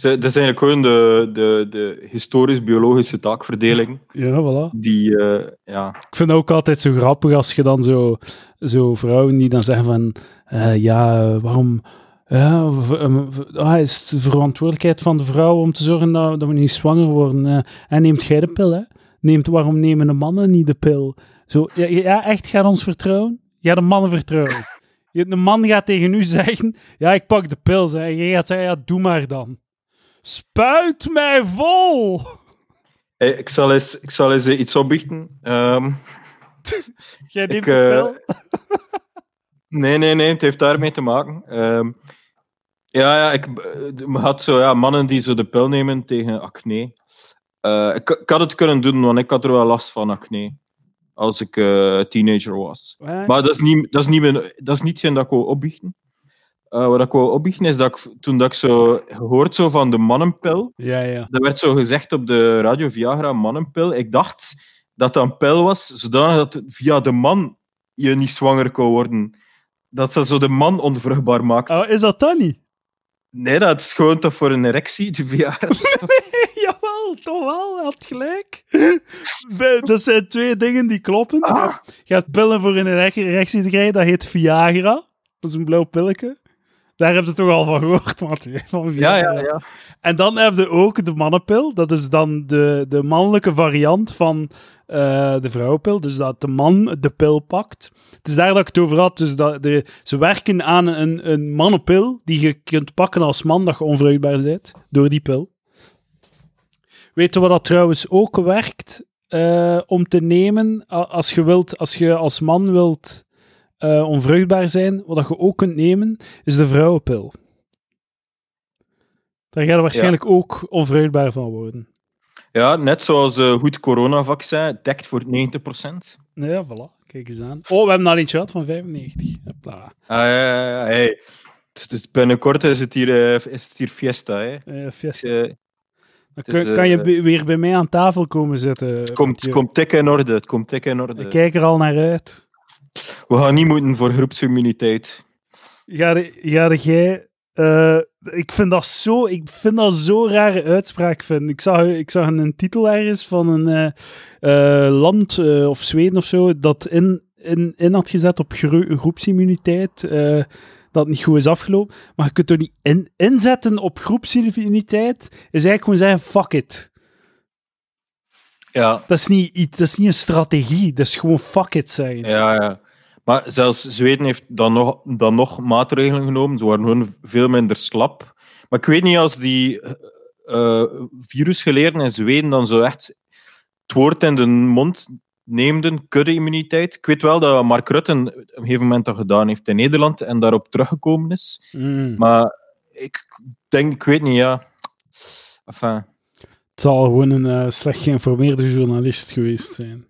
dat is eigenlijk gewoon de, de, de historisch-biologische taakverdeling. Ja, voilà. Die, eh, ja, Ik vind het ook altijd zo grappig als je dan zo, zo vrouwen die dan zeggen van eh, ja, waarom ja, eh, ah, is het de verantwoordelijkheid van de vrouw om te zorgen dat, dat we niet zwanger worden. eh. en neemt jij de pil, hè? Neemt, waarom nemen de mannen niet de pil? Zo, ja, ja, echt, gaat ons vertrouwen? Ja, de mannen vertrouwen. *laughs* De man gaat tegen u zeggen, ja, ik pak de pil. En jij gaat zeggen, ja, doe maar dan. Spuit mij vol! Hey, ik, zal eens, ik zal eens eh, iets opbiechten. Ehm, *laughs* Jij neemt Ik, de pil. *laughs* nee, nee, nee, het heeft daarmee te maken. Ehm, ja, ja, ik eh, had zo, ja, mannen die zo de pil nemen tegen acne. Ik, ik had het kunnen doen, want ik had er wel last van acne. Als ik eh, teenager was. Maar dat is niet, dat is niet, mijn, dat is niet dat ik wou opbiechten. Eh, wat ik wou opbiechten is dat ik, toen dat ik zo gehoord zo van de mannenpil, Ja, ja. dat werd zo gezegd op de radio Viagra mannenpil. Ik dacht dat dat een pil was, zodanig dat via de man je niet zwanger kon worden. Dat ze zo de man onvruchtbaar maakt. Oh, is dat dan niet? Nee, dat is gewoon toch voor een erectie, de Viagra. *laughs* Jawel, toch wel, had gelijk. Dat zijn twee dingen die kloppen. Ah. Je hebt pillen voor een erec- erectie te krijgen, dat heet Viagra. Dat is een blauw pilletje. Daar heb je toch al van gehoord, Mathieu, Ja, ja, ja. En dan heb je ook de mannenpil. Dat is dan de, de mannelijke variant van eh, de vrouwenpil. Dus dat de man de pil pakt. Het is daar dat ik het over had. Dus dat de, ze werken aan een, een mannenpil die je kunt pakken als man dat je onvruchtbaar bent. Door die pil. Je wat dat trouwens ook werkt eh, om te nemen? Als je, wilt, als, je als man wilt eh, onvruchtbaar zijn, wat dat je ook kunt nemen, is de vrouwenpil. Daar ga je waarschijnlijk ook onvruchtbaar van worden. ja, net zoals een goed coronavaccin dekt voor 90%. Ja, voilà. Kijk eens aan. Oh, we hebben al eentje gehad van 95. Hopla. Ah, ja, ja, ja, hey. Dus, dus binnenkort is het hier, eh, is het hier fiesta. Hè. Fiesta. Eh, Dan kun- kan je weer bij mij aan tafel komen zitten. het, komt, het komt in orde. Het komt dik in orde. Ik kijk er al naar uit. We gaan niet moeten voor groepsimmuniteit. De jij... eh, ik vind dat zo... Ik vind dat zo'n rare uitspraak. Vind. Ik, zag, ik zag een titel ergens van een eh, eh, land of Zweden of zo dat in, in, in had gezet op gro- groepsimmuniteit. dat niet goed is afgelopen. Maar je kunt er niet in, inzetten op groepsimmuniteit. Is eigenlijk gewoon zeggen, fuck it. Ja, Dat is niet, iets, dat is niet een strategie. Dat is gewoon fuck it zeggen. ja, ja. Maar zelfs Zweden heeft dan nog, dan nog maatregelen genomen. Ze waren gewoon veel minder slap. Maar ik weet niet als die eh virusgeleerden in Zweden dan zo echt het woord in de mond neemden, kudde-immuniteit. Ik weet wel dat Mark Rutte op een gegeven moment dat gedaan heeft in Nederland en daarop teruggekomen is. Mm. Maar ik denk, ik weet niet, ja. Enfin, Het zal gewoon een eh, slecht geïnformeerde journalist geweest zijn.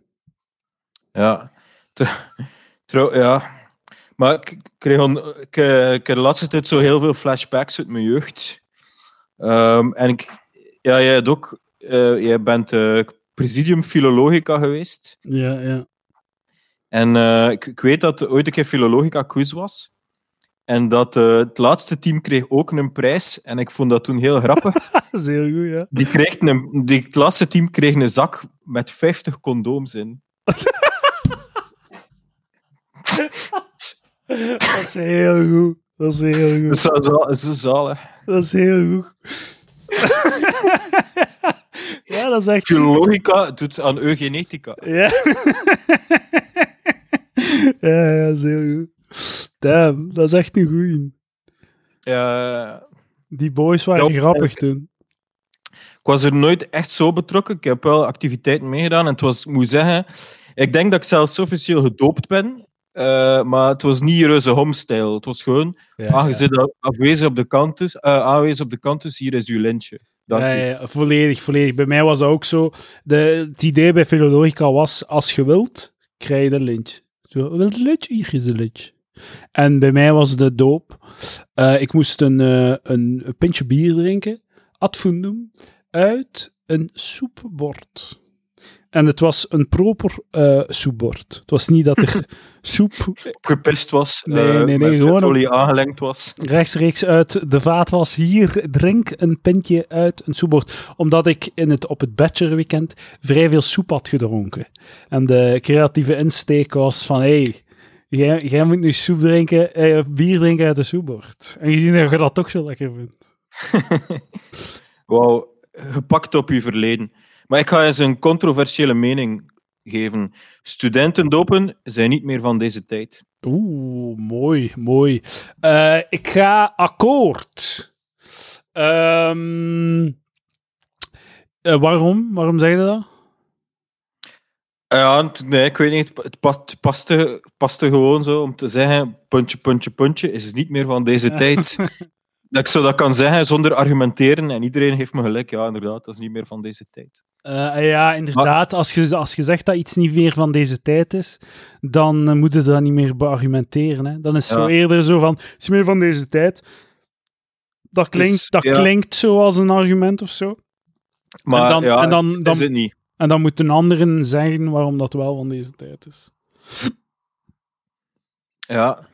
Ja. Tr- trouw- ja. Maar ik, kreeg on- ik, eh, ik de laatste tijd zo heel veel flashbacks uit mijn jeugd. Ehm, en ik, ja, jij, ook, eh, jij bent eh, presidium Philologica geweest. Ja, ja. En ik, ik weet dat ooit een keer Philologica quiz was. En dat het laatste team kreeg ook een prijs. En ik vond dat toen heel grappig. *laughs* Dat is heel goed, ja. Die, kreeg een, die het laatste team kreeg een zak met 50 condooms in. *laughs* Dat is heel goed. Dat is heel goed. Zo, zo, zo zalig. Dat is heel goed. ja, dat is echt... Doet aan eugenetica. Ja. ja, ja, dat is heel goed. Damn, dat is echt een goeie. Eh, Die boys waren Ja, grappig toen. ik was er nooit echt zo betrokken. Ik heb wel activiteiten meegedaan. En het was, ik moet zeggen, ik denk dat ik zelfs officieel gedoopt ben. Eh, maar het was niet reuze homestyle. Het was gewoon, Ja, zit afwezig op de campus, eh, aanwezig op de campus, hier is uw lintje. Ja, ja, volledig, volledig. Bij mij was dat ook zo. De, het idee bij Filologica was, als je wilt, krijg je een lintje. Zo, wilt een lintje? Hier is een lintje. En bij mij was de doop. eh, ik moest een, een, een pintje bier drinken, adfundum, uit een soepbord. En het was een proper eh, soepbord. Het was niet dat er *laughs* soep Gepest was, Nee, eh, nee, nee, met, met gewoon olie aangelengd was. rechtstreeks uit de vaat was. Hier, drink een pintje uit een soepbord. Omdat ik in het, op het bachelorweekend vrij veel soep had gedronken. En de creatieve insteek was van, hé, hey, jij, jij moet nu soep drinken, eh, bier drinken uit een soepbord. En gezien dat je dat toch zo lekker vindt. *laughs* Wauw, gepakt op uw verleden. Maar ik ga eens een controversiële mening geven. Studenten dopen zijn niet meer van deze tijd. Oeh, mooi, mooi. Eh, ik ga akkoord. Ehm, eh, waarom? Waarom zeg je dat? Ja, nee, ik weet niet. Het paste, paste gewoon zo om te zeggen: puntje, puntje, puntje is niet meer van deze *laughs* tijd. Dat ik zo dat kan zeggen zonder argumenteren en iedereen heeft me gelijk. Ja, inderdaad, dat is niet meer van deze tijd. Eh, ja, inderdaad. Als je, als je zegt dat iets niet meer van deze tijd is, dan eh, moet je dat niet meer beargumenteren. Hè. Dan is het zo eerder zo van, het is meer van deze tijd. Dat klinkt, Dus, dat ja. klinkt zo als een argument of zo. Maar en dan, ja, en dan, dat dan, is het niet. en dan moeten anderen zeggen waarom dat wel van deze tijd is. Ja.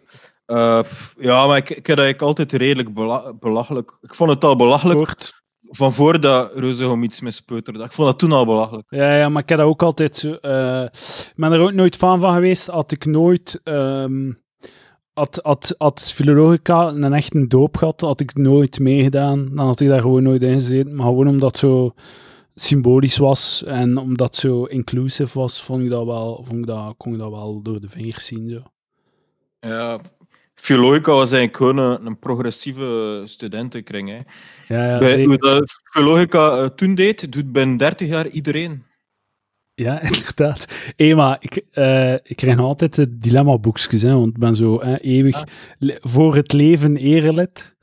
Eh, ja, maar ik, ik heb dat eigenlijk altijd redelijk bela- belachelijk. Ik vond het al belachelijk Kort. van voordat Reuzegom iets mispeuterde. Ik vond dat toen al belachelijk. Ja, ja, maar ik heb dat ook altijd ik ben er ook nooit fan van geweest. Had ik nooit... ehm had, had, had Filologica een echt een doop gehad, had ik nooit meegedaan. Dan had ik daar gewoon nooit in gezeten. Maar gewoon omdat het zo symbolisch was en omdat het zo inclusive was, vond ik dat wel, vond ik dat, kon ik dat wel door de vingers zien. Zo. Ja. Filologica was eigenlijk gewoon een, een progressieve studentenkring. Hè. Ja, ja, Bij, hoe dat Filologica eh, toen deed, doet binnen 30 jaar iedereen. Ja, *laughs* inderdaad. Maar ik, eh, ik krijg altijd de dilemma-boekjes, hè, want ik ben zo hè, eeuwig Ah. voor het leven erelid.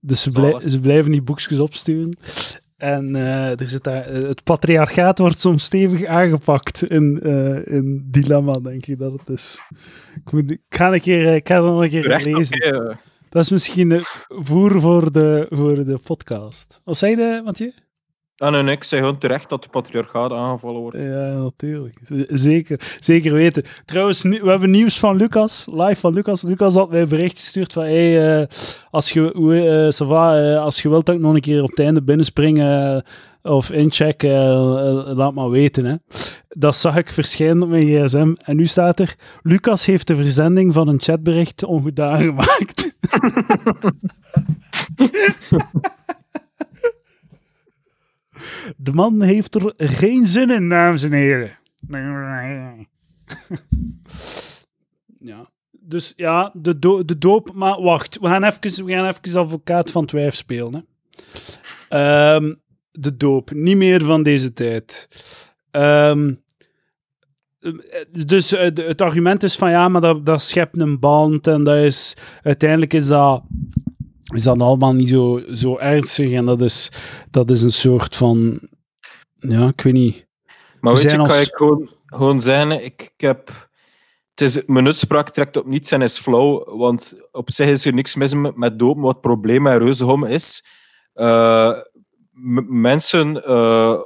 Dus ze, blij- ze blijven die boekjes opsturen. En eh, er zit daar, eh, het patriarchaat wordt soms stevig aangepakt in, eh, in dilemma, denk ik dat het is. Ik, moet, ik ga, een keer, ik ga dat nog een keer lezen. Dat is misschien voer voor de, voor de podcast. Wat zei je, Mathieu? Ah, nee, nee, ik zeg gewoon terecht dat de patriarchaat aangevallen wordt. Ja, natuurlijk. Zeker, zeker weten. Trouwens, we hebben nieuws van Lucas, live van Lucas. Lucas had mij een bericht gestuurd van, hey, eh, als, je, hoe, eh, ça va, eh, als je wilt dat ik nog een keer op het einde binnenspringen of inchecken, eh, eh, laat maar weten. Hè. Dat zag ik verschijnen op mijn gsm. En nu staat er, Lucas heeft de verzending van een chatbericht ongedaan gemaakt. *laughs* De man heeft er geen zin in, dames en heren. *laughs* Ja. Dus ja, de, de doop. Maar wacht, we gaan even, we gaan even advocaat van twijf spelen. Hè. Ehm, de doop, niet meer van deze tijd. Ehm, eh, dus eh, het argument is van ja, maar dat, dat schept een band en dat is uiteindelijk is dat, is dat allemaal niet zo, zo ernstig en dat is, dat is een soort van ja, ik weet niet. Maar We weet je, zijn kan als- ik gewoon, gewoon zeggen, ik, ik heb... Het is, mijn uitspraak trekt op niets en is flauw, want op zich is er niks mis met, met dopen. Wat het probleem met reuzegom is, eh, mensen eh,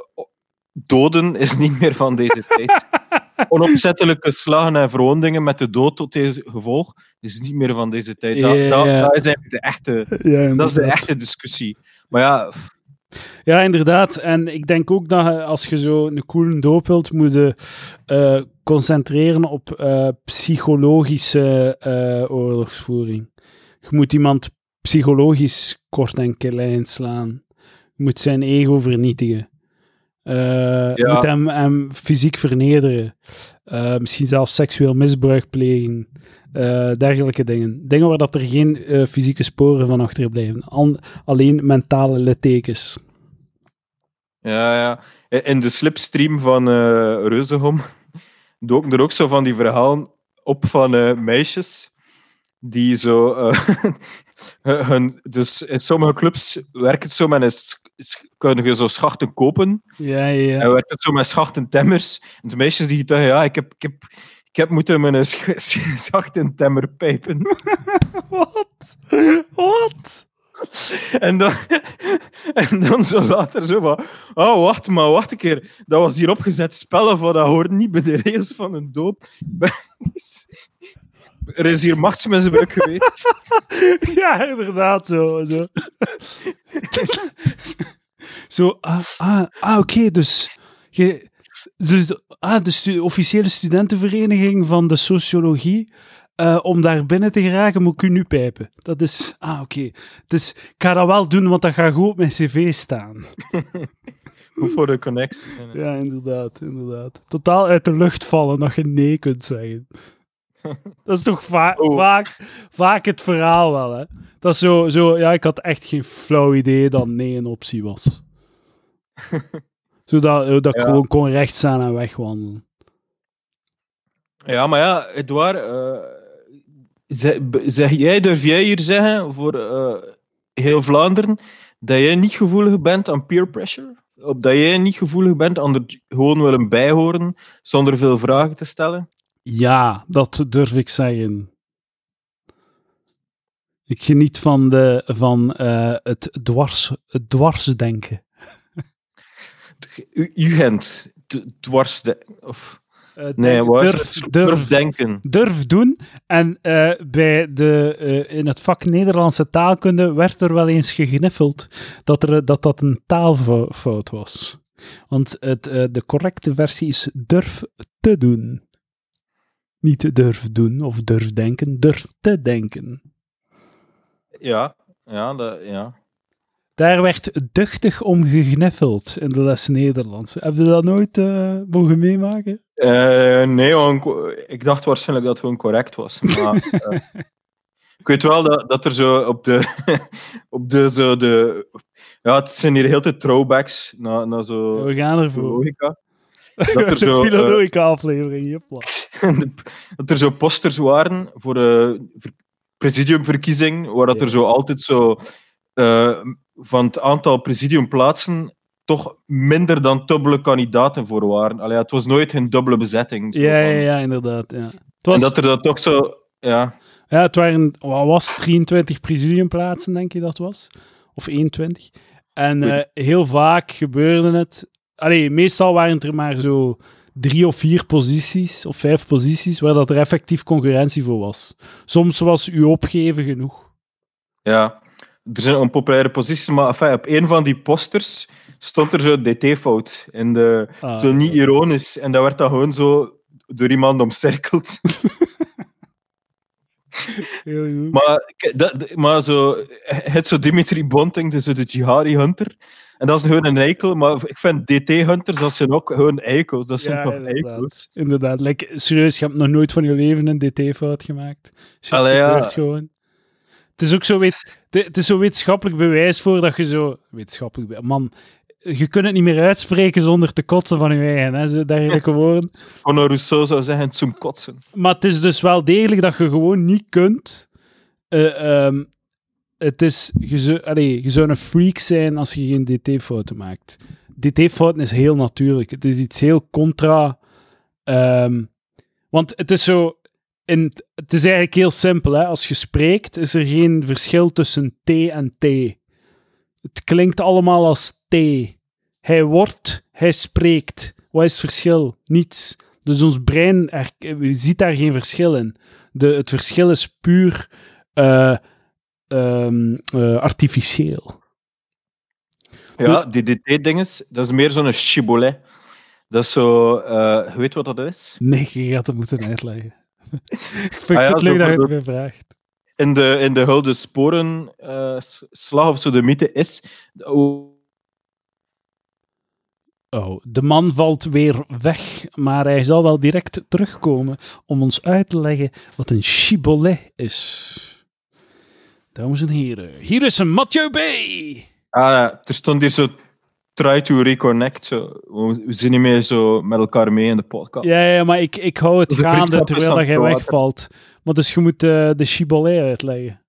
doden is niet meer van deze *laughs* tijd. Onopzettelijke slagen en verwondingen met de dood tot deze gevolg is niet meer van deze tijd. Dat, Ja, dat, dat is eigenlijk de echte, dat is de echte discussie. Maar ja, Ja, inderdaad. En ik denk ook dat als je zo een coole doop wilt, moet je eh, concentreren op eh, psychologische eh, oorlogsvoering. Je moet iemand psychologisch kort en klein slaan. Je moet zijn ego vernietigen. Je Ja. moet hem, hem fysiek vernederen. Eh, misschien zelfs seksueel misbruik plegen. Eh, dergelijke dingen. Dingen waar dat er geen fysieke sporen van achterblijven. An- alleen mentale littekens. Ja, ja. In de slipstream van Reuzegom *laughs* doken er ook zo van die verhalen op van meisjes die zo... *laughs* hun, dus in sommige clubs werkt het zo met een... Kun je zo schachten kopen Ja, ja, en werkt het zo met schachtentemmers. En de meisjes die zeggen, ja, ik heb, ik heb, ik heb moeten mijn sch- sch- schachtentemmer pijpen. *laughs* Wat? Wat? En dan, en dan zo later zo van... Oh, wacht maar, wacht een keer. Dat was hier opgezet spellen van dat hoort niet bij de regels van een doop. *laughs* Er is hier machtsmisbruik geweest. *laughs* Ja, inderdaad, zo. Zo, zo ah, ah, ah oké, dus... Je, dus de, ah, de stu- officiële studentenvereniging van de sociologie... eh, om daar binnen te geraken, moet ik u nu pijpen. Dat is... Ah, oké. Dus ik ga dat wel doen, want dat gaat goed op mijn cv staan. *laughs* Hoe voor de connecties. zijn. Ja, inderdaad, inderdaad. Totaal uit de lucht vallen dat je nee kunt zeggen. *laughs* Dat is toch va Oh. vaak, vaak het verhaal wel, hè? Dat is zo, zo, ja, ik had echt geen flauw idee dat nee een optie was. *laughs* Zodat eh, dat ik Ja. gewoon kon rechtstaan en wegwandelen. Ja, maar ja, Edouard, zeg, zeg jij, durf jij hier zeggen voor eh, heel Vlaanderen dat jij niet gevoelig bent aan peer pressure? Op dat jij niet gevoelig bent aan er gewoon willen bijhoren zonder veel vragen te stellen? Ja, dat durf ik zeggen. Ik geniet van, de, van eh, het, dwars, het dwarsdenken. U, dwars, de, of Eh, nee, denk- durf, durf, denken. durf doen. En eh, bij de, in het vak Nederlandse taalkunde werd er wel eens gegniffeld dat er, dat, dat een taalfout was. Want het, de correcte versie is durf te doen. Niet durf doen of durf denken, durf te denken. Ja, ja, ja. Daar werd duchtig om gegniffeld in de les Nederlands. Heb je dat nooit eh, mogen meemaken? Eh, nee, ik dacht waarschijnlijk dat het correct was. Maar, *laughs* eh, ik weet wel dat, dat er zo op de, *laughs* op de, zo de. Ja, het zijn hier heel veel throwbacks naar, naar zo. We gaan ervoor. logica. Dat er de zo, eh, Filologica-aflevering, jepla. *laughs* dat er zo posters waren voor de ver- presidiumverkiezing, waar dat er zo altijd zo eh, van het aantal presidiumplaatsen toch minder dan dubbele kandidaten voor waren. Allee, het was nooit een dubbele bezetting. zo Ja, ja, ja, inderdaad. Ja. Het, was, En dat er dat toch zo... Ja, ja, het waren, wat was het, 23 presidiumplaatsen, denk je dat was? Of 21. En eh, heel vaak gebeurde het... Allee, meestal waren het er maar zo drie of vier posities, of vijf posities, waar dat er effectief concurrentie voor was. Soms was u opgeven genoeg. ja. Er zijn onpopulaire posities, maar enfin, op een van die posters stond er zo dt-fout. En de, Ah, zo niet ironisch. En dat werd dan gewoon zo door iemand omcirkeld. *laughs* Heel goed. Maar, dat, maar zo, het zo Dimitri Bonting, dus de Jihadi Hunter. En dat is gewoon een eikel, maar ik vind DT-hunters, dat zijn ook gewoon eikels. Dat zijn Ja, toch inderdaad. eikels. Inderdaad. Like, serieus, je hebt nog nooit van je leven een DT-fout gemaakt. Shit, Allee, ja. gebeurt gewoon. Het is ook zo, weet, het is zo wetenschappelijk bewijs voor dat je zo... Wetenschappelijk be- Man, je kunt het niet meer uitspreken zonder te kotsen van je eigen, hè, zo dergelijke woorden. *laughs* Conor Rousseau zou zeggen, zoom kotsen. Maar het is dus wel degelijk dat je gewoon niet kunt... eh, ehm, het is... Je zou, je zou een freak zijn als je geen DT-fouten maakt. DT-fouten is heel natuurlijk. Het is iets heel contra... ehm, want het is zo... In, het is eigenlijk heel simpel. Hè? Als je spreekt, is er geen verschil tussen T en T. Het klinkt allemaal als T. Hij wordt, hij spreekt. Wat is het verschil? Niets. Dus ons brein er, je ziet daar geen verschil in. De, het verschil is puur eh, eh, artificieel. Ja, die DDT-dinges, dat is meer zo'n chibolet. Dat is zo... eh, je weet wat dat is? Nee, je gaat het moeten uitleggen. *laughs* ik vind Ah ja, het leuk dat je het mij vraagt. In de, in de Hulde Sporen eh, slag of zo, de mythe is... Oh, Oh, de man valt weer weg, maar hij zal wel direct terugkomen om ons uit te leggen wat een chibolet is. Dames en heren, hier is een Mathieu B. ah, er stond hier zo... Try to reconnect. Zo. We zijn niet meer zo met elkaar mee in de podcast. Ja, ja, maar ik, ik hou het De gaande terwijl jij water. wegvalt. Maar dus je moet eh, de chibolet uitleggen.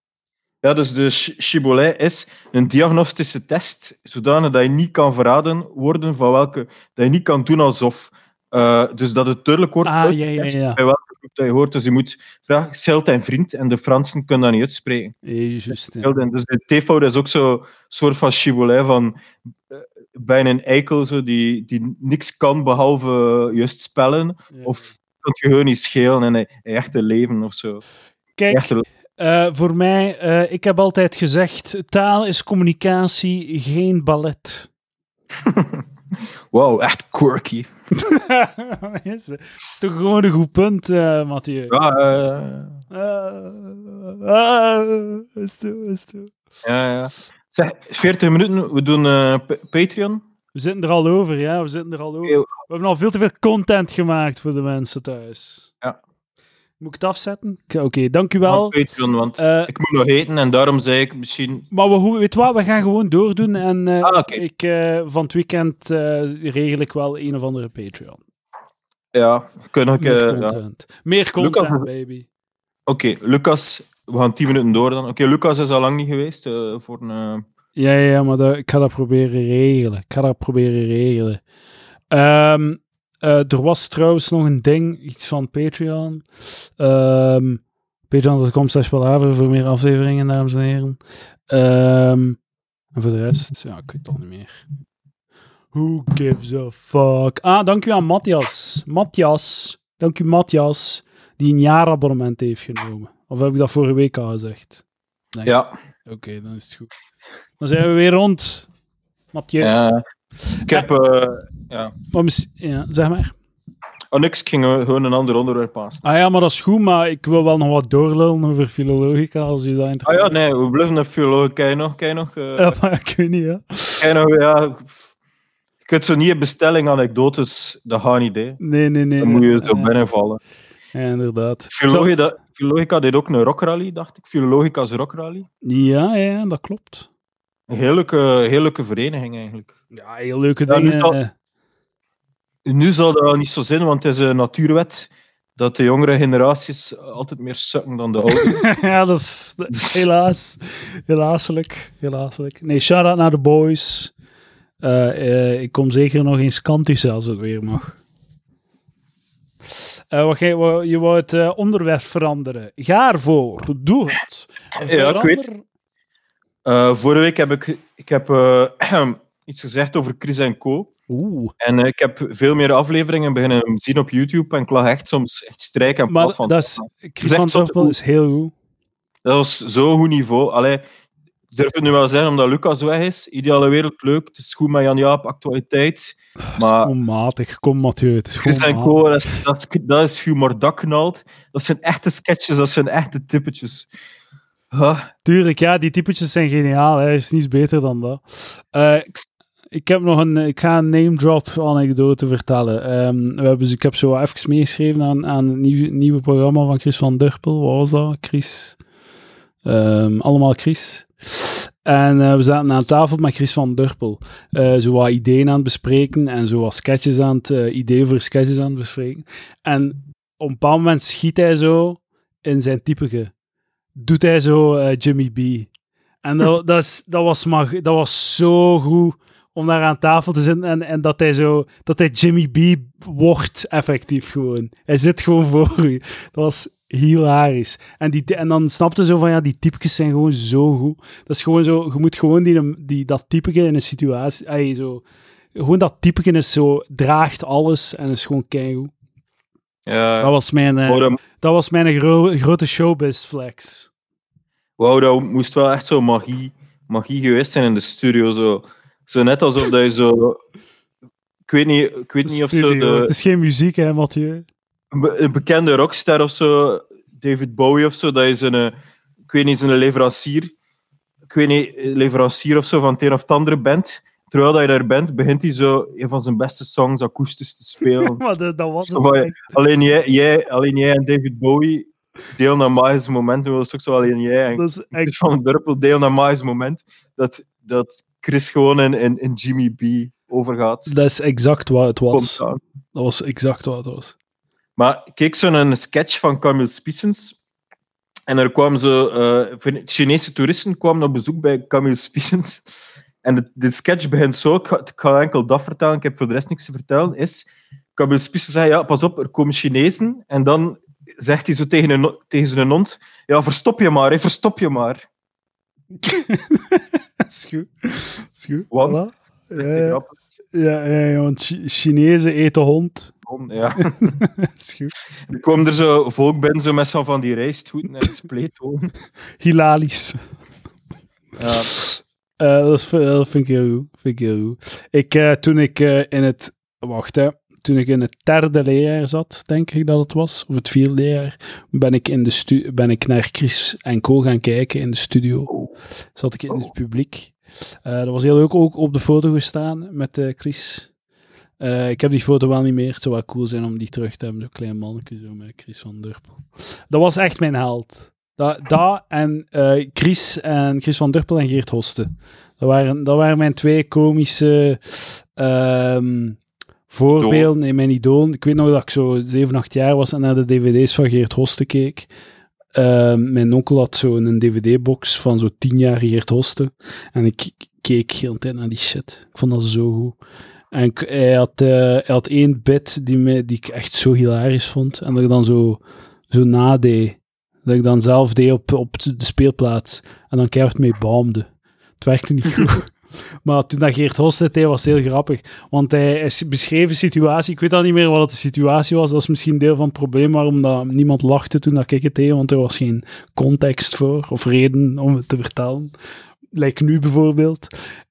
Ja, dus de chibolet is een diagnostische test, zodanig dat je niet kan verraden worden van welke... Dat je niet kan doen alsof... eh, dus dat het duidelijk wordt Ah, ja, ja, ja. bij welke groep dat je hoort. Dus je moet vragen, Silt en vriend, en de Fransen kunnen dat niet uitspreken. Ja. En Dus de T-fout is ook zo'n soort van chibolet van eh, bijna een eikel zo, die, die niks kan behalve juist spellen. Of kan het gewoon niet schelen in een in echte leven of zo. Kijk, Eh, voor mij, eh, ik heb altijd gezegd, taal is communicatie, geen ballet. *laughs* Wauw, echt quirky. *laughs* is, het is toch gewoon een goed punt, eh Mathieu? Ja, eh, Ah, ah, is toe, is toe. ja, ja. Zeg, 40 minuten, we doen eh, Patreon. We zitten er al over, ja, we zitten er al over. We hebben al veel te veel content gemaakt voor de mensen thuis. Ja. Moet ik het afzetten? Oké, dank u wel. Patreon, want Eh, ik moet nog eten en daarom zei ik misschien... maar we, weet wat, we gaan gewoon doordoen en eh, Ah, ik, eh, van het weekend regel ik wel een of andere Patreon. Ja, kunnen ik... Ja. content. Meer content, Lucas- baby. Oké, Lucas, we gaan 10 minuten door dan. Oké, Lucas is al lang niet geweest voor een... Ja, ja, ja, maar dat, ik ga dat proberen regelen. Ik ga dat proberen regelen. Ehm, eh, er was trouwens nog een ding, iets van Patreon. Ehm Patreon.com slash palaver voor meer afleveringen, dames en heren. Ehm, en voor de rest, ja, ik weet het al niet meer. Who gives a fuck? Ah, dank u aan Matthias. Matthias. Dank u, Matthias, die een jaarabonnement heeft genomen. Of heb ik dat vorige week al gezegd? Ja, Oké, dan is het goed. Dan zijn we weer rond. Mathieu. ja. Ik heb... eh, ja. Maar ja, zeg maar. Oh, niks, ik ging eh, gewoon een ander onderwerp aanstaan. Ah ja, maar dat is goed, maar ik wil wel nog wat doorlullen over filologica, als je dat Ah interesseert. ja, nee, we blijven. Kan je nog... Je nog, eh, Ja, maar ik weet niet, je nog ja, je kunt zo niet een bestelling anekdotes, dat gaat niet, hè. Nee, nee, nee. Dan moet je zo Ja, binnenvallen. Ja, inderdaad. Filologica, Filologica deed ook een rockrally, dacht ik. Filologica's rockrally. Ja, ja, dat klopt. Een heel leuke, heel leuke vereniging, eigenlijk. Ja, heel leuke Ja, dingen. Nu zal dat niet zo zijn, want het is een natuurwet dat de jongere generaties altijd meer sukken dan de oudere. *laughs* ja, dat is helaas. Helaaselijk. Helaaselijk. Nee, shout-out naar de boys. Eh, eh, ik kom zeker nog eens kantisch als het weer mag. Eh, wat je wou het onderwerp veranderen. Ga ervoor. Doe het. Ja, ik weet. Verander- vorige week heb ik, ik heb, *clears throat* iets gezegd over Chris en Co. Oeh. En eh, ik heb veel meer afleveringen beginnen zien op YouTube en ik lag echt soms echt strijk en plat Maar van. dat is, Chris Zeg van is heel goed. Dat was zo'n goed niveau. Allee, durf het nu wel zijn omdat Lucas weg is. Ideale wereld, leuk. Het is goed met Jan Jaap, actualiteit. Maar Onmatig. Kom, Mathieu. Het is Chris en Co, dat is, dat, is, dat is humor dat knalt. Dat zijn echte sketches, dat zijn echte typetjes. Ah, Tuurlijk, ja, die typetjes zijn geniaal. Hij is niets beter dan dat. Eh, ik heb nog een, ik ga een name drop anekdote vertellen. Ehm, we hebben, dus- ik heb zo even meegeschreven aan, aan het nieuwe, nieuwe programma van Chris van Durpel. Wat was dat? Chris. Ehm, allemaal Chris. En eh, we zaten aan tafel met Chris van Durpel. eh zo wat ideeën aan het bespreken en zo wat sketches aan het, eh, ideeën voor sketches aan het bespreken. En op een bepaald moment schiet hij zo in zijn typige. Doet hij zo Jimmy B. En dat, *laughs* dat, is, dat, was maar, dat was zo goed om daar aan tafel te zitten en, en dat hij zo, dat hij Jimmy B wordt effectief gewoon. Hij zit gewoon *laughs* voor u. Dat was hilarisch. En, die, en dan snapte zo van, ja, die typetjes zijn gewoon zo goed. Dat is gewoon zo, je moet gewoon die, die, dat typetje in een situatie, ay, zo, gewoon dat typetje is zo, draagt alles en is gewoon keigoed. Ja, Dat was mijn, eh, dat, was mijn gro- grote showbiz flex. wou dat moest wel echt zo magie, magie geweest zijn in de studio. Zo, zo net alsof dat je zo... Ik weet niet, ik weet niet of zo de, Het is geen muziek, hè, Mathieu? een be- een bekende rockster of zo, David Bowie of zo, dat is een, eh, ik weet niet, een leverancier, ik weet niet, leverancier of zo van het een of het andere band. Terwijl dat je daar bent, begint hij zo een van zijn beste songs akoestisch te spelen. *laughs* Maar dat, dat was het. alleen, jij, jij, alleen jij en David Bowie deel naar magische momenten. Dat is ook zo alleen jij en Dat is echt... van Durpel deel naar magische moment. Dat, dat Chris gewoon in, in, in Jimmy B overgaat. Dat is exact wat het was. Dat was exact wat het was. Maar kijk, zo'n sketch van Camille Spissens. En er kwamen zo eh, Chinese toeristen kwamen op bezoek bij Camille Spissens. En de, de sketch begint zo, ik ga, ik ga enkel dat vertellen, ik heb voor de rest niks te vertellen, is Camille Spissens zei, ja, pas op, er komen Chinezen. En dan zegt hij zo tegen, een, tegen zijn hond, ja, verstop je maar, hè, verstop je maar. Dat *laughs* is goed. Dat is goed. Want? Voilà. Ja, ja, ja, want Chi- Chinezen eten hond. Hond, Ja. Dat *laughs* is goed. Er kwam er zo volk binnen, zo met zo van die rijstgoeden en spleetoon. *laughs* Hilarisch. Ja. Eh, dat, is, dat vind ik heel goed. Vind ik heel goed. Ik, eh, toen ik eh, in het... Wacht, hè. Toen ik in het derde leerjaar zat, denk ik dat het was, of het vierde leerjaar, ben ik, in de stu ben ik naar Chris en Co gaan kijken in de studio. Zat ik in het publiek. Eh, dat was heel leuk, ook op de foto gestaan met eh, Chris. Eh, ik heb die foto wel niet meer. Het zou wel cool zijn om die terug te hebben. Zo'n klein mannetje zo met Chris van Durpel. Dat was echt mijn held. Dat, dat en Chris, en Chris van Durpel en Geert Hoste. Dat waren, dat waren mijn twee komische ehm, voorbeelden in mijn idool. Ik weet nog dat ik zo 7, 8 jaar was en naar de dvd's van Geert Hoste keek. Ehm, mijn onkel had zo een dvd-box van zo 10 jaar Geert Hoste. En ik keek heel tijd naar die shit. Ik vond dat zo goed. En ik- hij, had, eh, hij had één bit die, me, die ik echt zo hilarisch vond. En dat ik dan zo, zo nadeed. Dat ik dan zelf deed op, op de speelplaats. En dan keihard mee baamde. Het werkte niet *laughs* goed. Maar toen dat Geert Host het deed, was het heel grappig. Want hij, beschreef een situatie. Ik weet al niet meer wat de situatie was. Dat is misschien deel van het probleem waarom dat niemand lachte toen dat ik het deed. Want er was geen context voor of reden om het te vertellen. Lijkt nu bijvoorbeeld.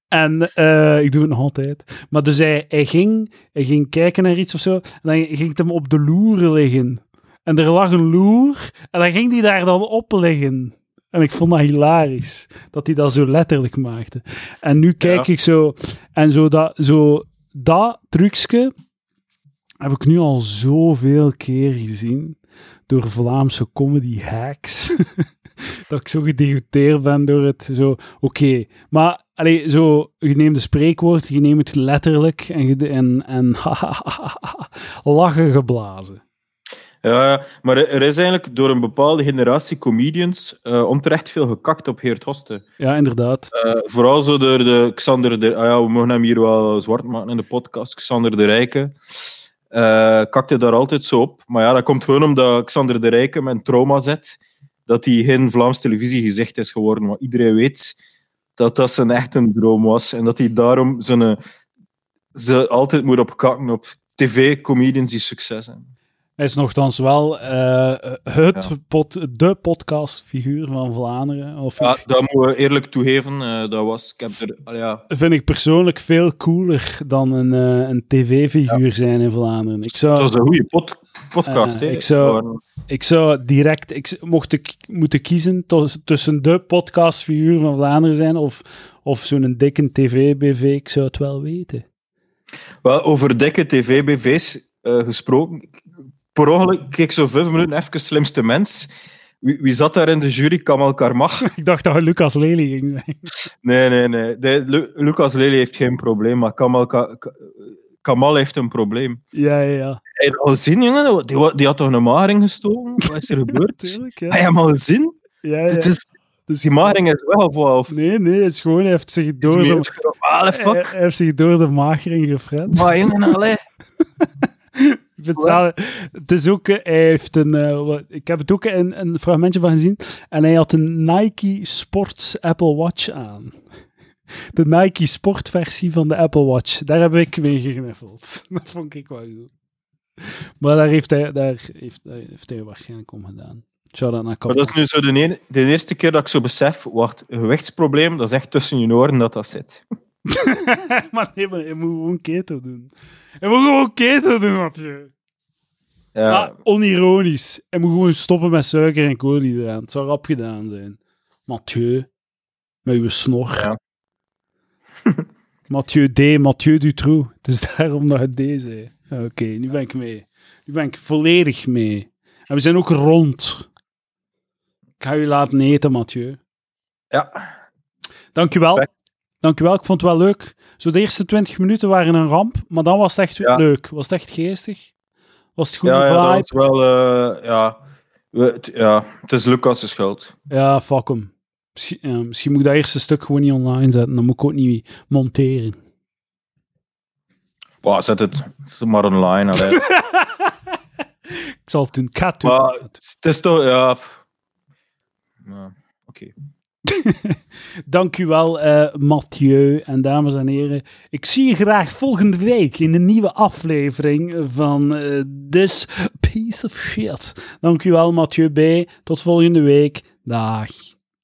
En eh, ik doe het nog altijd. Maar dus hij, hij, ging, hij ging kijken naar iets of zo. En dan ging het hem op de loer liggen. En er lag een loer. En dan ging hij daar dan op liggen. En ik vond dat hilarisch. Dat hij dat zo letterlijk maakte. En nu kijk Ja. ik zo. En zo dat, zo dat trucje heb ik nu al zoveel keer gezien. Door Vlaamse comedy hacks. *laughs* dat ik zo gedegoteerd ben door het zo. Oké, maar allee, zo, je neemt een spreekwoord, je neemt het letterlijk en, en, en *laughs* lachen geblazen. Ja, maar er is eigenlijk door een bepaalde generatie comedians eh, onterecht veel gekakt op Geert Hoste. Ja, inderdaad. Eh, vooral zo door de Xander de... Ah ja, we mogen hem hier wel zwart maken in de podcast. Xander de Rijke. eh kakte daar altijd zo op. Maar ja, dat komt gewoon omdat Xander de Rijke met een trauma zet. Dat hij geen Vlaams televisiegezicht is geworden. Maar iedereen weet dat dat zijn echt een droom was. En dat hij daarom zijn, ze altijd moet opkakken op tv-comedians die succes hebben. Hij is nogthans wel eh, het Ja. pod, de podcastfiguur van Vlaanderen. Of Ja, dat moeten we eerlijk toegeven. eh, dat was... Ik heb er... ah ja, vind ik persoonlijk veel cooler dan een, eh, een tv-figuur zijn in Vlaanderen. Ik Het zou, was een goede pod- podcast. Hè. ik zou- ik zou direct, ik mocht ik moeten kiezen tos- tussen de podcastfiguur van Vlaanderen zijn of, of zo'n dikke tv-BV, ik zou het wel weten. Wel, over dikke tv-BV's gesproken. Per ongeluk keek zo vijf minuten even slimste mens. Wie, wie zat daar in de jury? Kamal Karmach? *laughs* Ik dacht dat Lucas Lely ging zijn. Nee, nee, nee. De, Lu- Lucas Lely heeft geen probleem, maar Kamal, Ka- Ka- Kamal heeft een probleem. Ja, ja, ja. Heb je al gezien, jongen? Die, had toch een maring gestoken? Wat is er gebeurd? *laughs* Tuurlijk, Heb ja. je hem al gezien? ja, ja. Is, Dus- die maring is wel of Nee, nee, het is gewoon, hij heeft zich door de, Ah, hij, hij heeft zich door de magering gefret. Maar jongen, allee. *laughs* Ik vind het, wel- het is ook, hij heeft een, eh, wat- ik heb het ook een, een fragmentje van gezien, en hij had een Nike Sports Apple Watch aan. De Nike Sportversie van de Apple Watch. Daar heb ik mee gegniffeld. *laughs* Dat vond ik wel goed. Maar daar heeft hij, daar heeft, daar heeft hij waarschijnlijk om gedaan. Maar dat is nu zo de, ene- de eerste keer dat ik zo besef, een gewichtsprobleem, dat is echt tussen je oren dat dat zit. *laughs* maar nee, maar je moet gewoon keto doen. Je moet gewoon keto doen, Mathieu. Ja, Ah, onironisch. Je moet gewoon stoppen met suiker en koolhydraten. Het zou rap gedaan zijn. Mathieu. Met uw snor. Ja. *laughs* Mathieu D. Mathieu Dutroux. Het is daarom dat het D zei. Oké, nu ben ik mee. Nu ben ik volledig mee. En we zijn ook rond. Ik ga u laten eten, Mathieu. ja. Dankjewel. Dankjewel, ik vond het wel leuk. Zo de eerste 20 minuten waren een ramp, maar dan was het echt Ja. leuk. Was het echt geestig? Was het goede ja, ja, dat was wel, eh, ja. We- ja, het is Lucas' schuld. Ja, fuck hem. Misschien, ja, misschien moet ik dat eerste stuk gewoon niet online zetten. Dan moet ik ook niet monteren. Wow, zet het, zet het maar online. *laughs* Ik zal het doen. Ik ga het doen. maar het is toch, ja. Ja, Oké. *laughs* Dank u wel, eh, Mathieu. En dames en heren, ik zie je graag volgende week in een nieuwe aflevering van eh, This Piece of Shit. Dank u wel, Mathieu B. Tot volgende week. Dag.